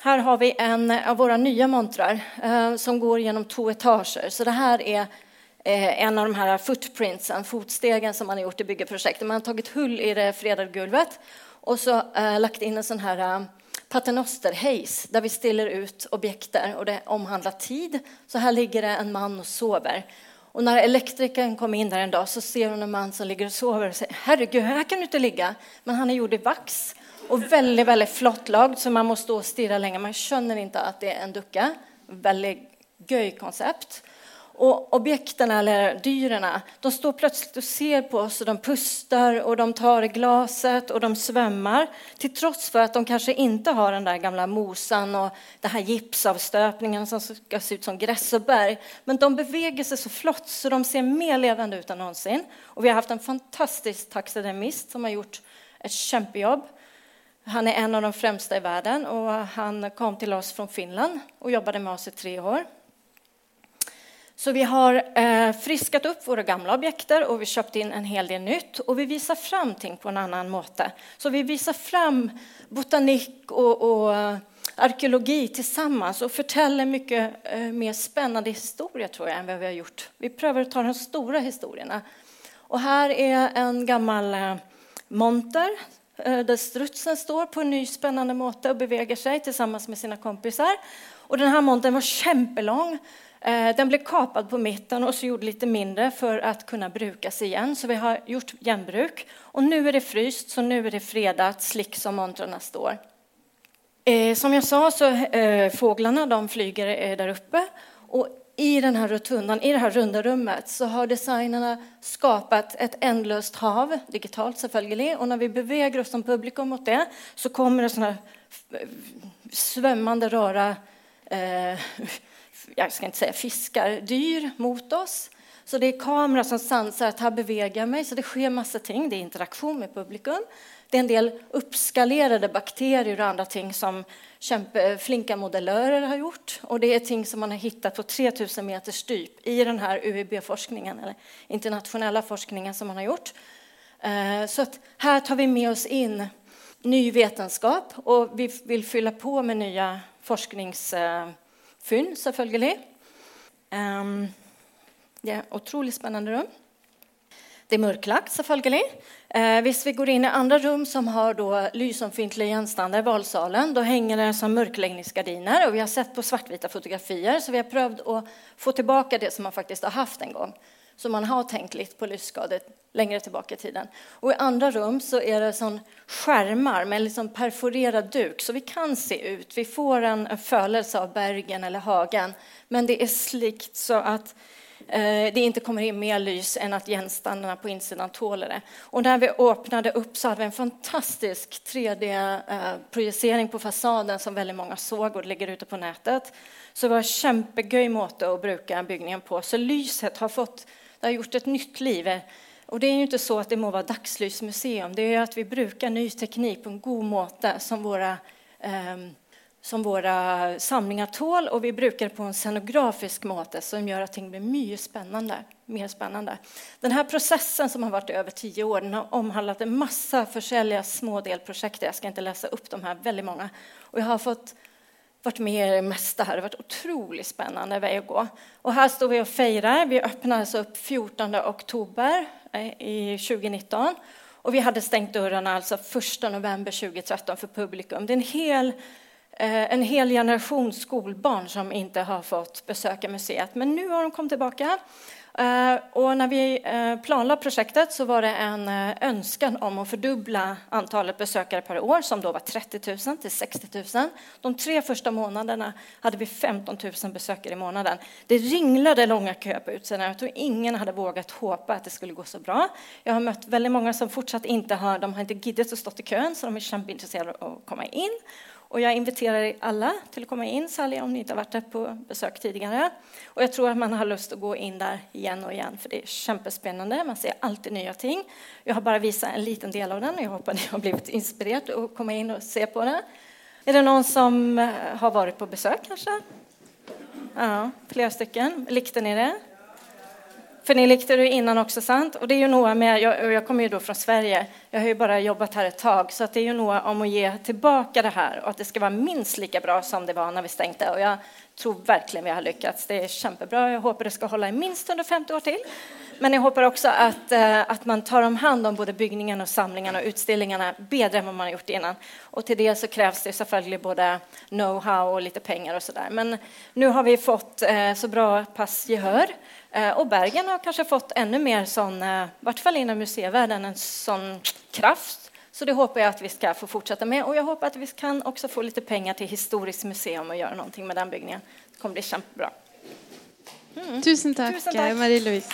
Här har vi en av våra nya montrar eh, som går genom två etager. Så det här är eh, en av de här footprintsen, fotstegen som man har gjort i byggeprojektet. Man har tagit hull i det fredade gulvet och så eh, lagt in en sån här eh, paternosterhejs där vi ställer ut objekter och det omhandlar tid. Så här ligger det en man och sover. Och när elektrikern kom in där en dag så ser hon en man som ligger och sover och säger herregud, här kan du inte ligga. Men han är gjord i vax och väldigt, väldigt flott lagd så man måste stå och stirra länge. Man känner inte att det är en ducka. Väldigt göj koncept. Och objekten, eller dyrena, de står plötsligt och ser på oss och de pustar och de tar i glaset och de svämmar. Till trots för att de kanske inte har den där gamla mosan och den här gipsavstöpningen som ska se ut som gräs och berg. Men de beväger sig så flott så de ser mer levande ut än någonsin. Och vi har haft en fantastisk taxidermist som har gjort ett kämpejobb. Han är en av de främsta i världen och han kom till oss från Finland och jobbade med oss i tre år. Så vi har eh, friskat upp våra gamla objekter och vi köpt in en hel del nytt och vi visar fram ting på en annan måte. Så vi visar fram botanik och, och eh, arkeologi tillsammans och förtäller mycket eh, mer spännande historia tror jag än vad vi har gjort. Vi prövar att ta de stora historierna. Och här är en gammal eh, monter Eh, där strutsen står på en ny spännande måte och beväger sig tillsammans med sina kompisar. Och den här montern var kämpelång. Eh, den blev kapad på mitten och så gjord lite mindre för att kunna brukas igen. Så vi har gjort genbruk. Och nu är det fryst, så nu är det fredat, slick som montrarna står. Eh, som jag sa så eh, fåglarna de flyger där uppe. Och i den här rotundan, i det här runda rummet, så har designerna skapat ett ändlöst hav, digitalt selvfølgelig. Och när vi beväger oss som publikum mot det så kommer det sådana svämmande rara, eh, jag ska inte säga fiskar, dyr mot oss. Så det är kamera som sansar att här beväger jag mig, så det sker massa ting. Det är interaktion med publikum. Det är en del uppskalerade bakterier och andra ting som flinka modellörer har gjort. Och det är ting som man har hittat på 3000 meters djup i den här UIB-forskningen, eller internationella forskningen som man har gjort. Eh, så att här tar vi med oss in ny vetenskap och vi vill fylla på med nya forsknings... Eh, Fynd, selvfølgelig. Ehm, det är ett otroligt spännande rum. Det är mörklagt, selvfølgelig. Eh, hvis vi går in i andra rum som har då lysomfintliga gjenstander, valsalen, då hänger det som mörkläggningsgardiner vi har sett på svartvita fotografier så vi har prövat att få tillbaka det som man faktiskt har haft en gång. Så man har tänkt lite på lysskador längre tillbaka i tiden. Och i andra rum så är det som skärmar med liksom perforerad duk så vi kan se ut. Vi får en, en fölelse av bergen eller hagen, men det är slikt så att eh, det inte kommer in mer lys än att genstandarna på insidan tåler det. Och när vi öppnade upp så hade vi en fantastisk 3D-projicering eh, på fasaden som väldigt många såg och ligger ute på nätet. Så det var en kämpegöj måte att bruka byggningen på. Så lyset har fått, det har gjort ett nytt liv. Och det är ju inte så att det må vara dagslysmuseum, det är att vi brukar ny teknik på en god måte som våra eh, som våra samlingar tål och vi brukar det på en scenografisk måte som gör att ting blir mycket spännande, mer spännande. Den här processen som har varit i över tio år den har omhandlat en massa försäljliga små delprojekt. Jag ska inte läsa upp de här, väldigt många. Och jag har fått varit med i det mesta här. Det har varit otroligt spännande väg att gå. Och här står vi och firar. Vi öppnade alltså upp 14 oktober eh, i 2019. Och vi hade stängt dörrarna alltså 1 november 2013 för publikum. Det är en hel eh, en hel generation skolbarn som inte har fått besöka museet. Men nu har de kommit tillbaka Eh, och när vi eh, planlade projektet så var det en eh, önskan om att fördubbla antalet besökare per år som då var 30 000 till 60 000. De tre första månaderna hade vi 15 000 besökare i månaden. Det ringlade långa köer på utsidan. Jag tror ingen hade vågat hoppa att det skulle gå så bra. Jag har mött väldigt många som fortsatt inte har, de har inte giddat att stå i kön så de är kämpeintresserade av att komma in. Och jag inviterar er alla till att komma in, Sally om ni inte har varit där på besök tidigare. Och jag tror att man har lust att gå in där igen och igen, för det är kämpespännande. Man ser alltid nya ting. Jag har bara visat en liten del av den och jag hoppas att ni har blivit inspirerade att komma in och se på det. Är det någon som eh, har varit på besök kanske? Ja, flera stycken. Likte ni det? För ni likte det innan också, sant? Och det är ju något med, jag, jag kommer ju då från Sverige, jag har ju bara jobbat här ett tag, så att det är ju något om att ge tillbaka det här och att det ska vara minst lika bra som det var när vi stängde. Och jag tror verkligen vi har lyckats. Det är kämpebra. Jag hoppas det ska hålla i minst 150 år till. Men jag hoppas också att, eh, att man tar om hand om både byggningen och samlingarna och utställningarna bättre än vad man har gjort innan. Och till det så krävs det såklart både know-how och lite pengar och sådär. Men nu har vi fått eh, så bra pass gehör och Bergen har kanske fått ännu mer sån, eh, i vart fall inom museivärlden, en sån kraft. Så det hoppas jag att vi ska få fortsätta med. Och jag hoppas att vi kan också få lite pengar till Historiskt museum och göra någonting med den byggningen. Det kommer bli kämpebra. Mm. Tusen tack, Tusen tack. Marie-Louise.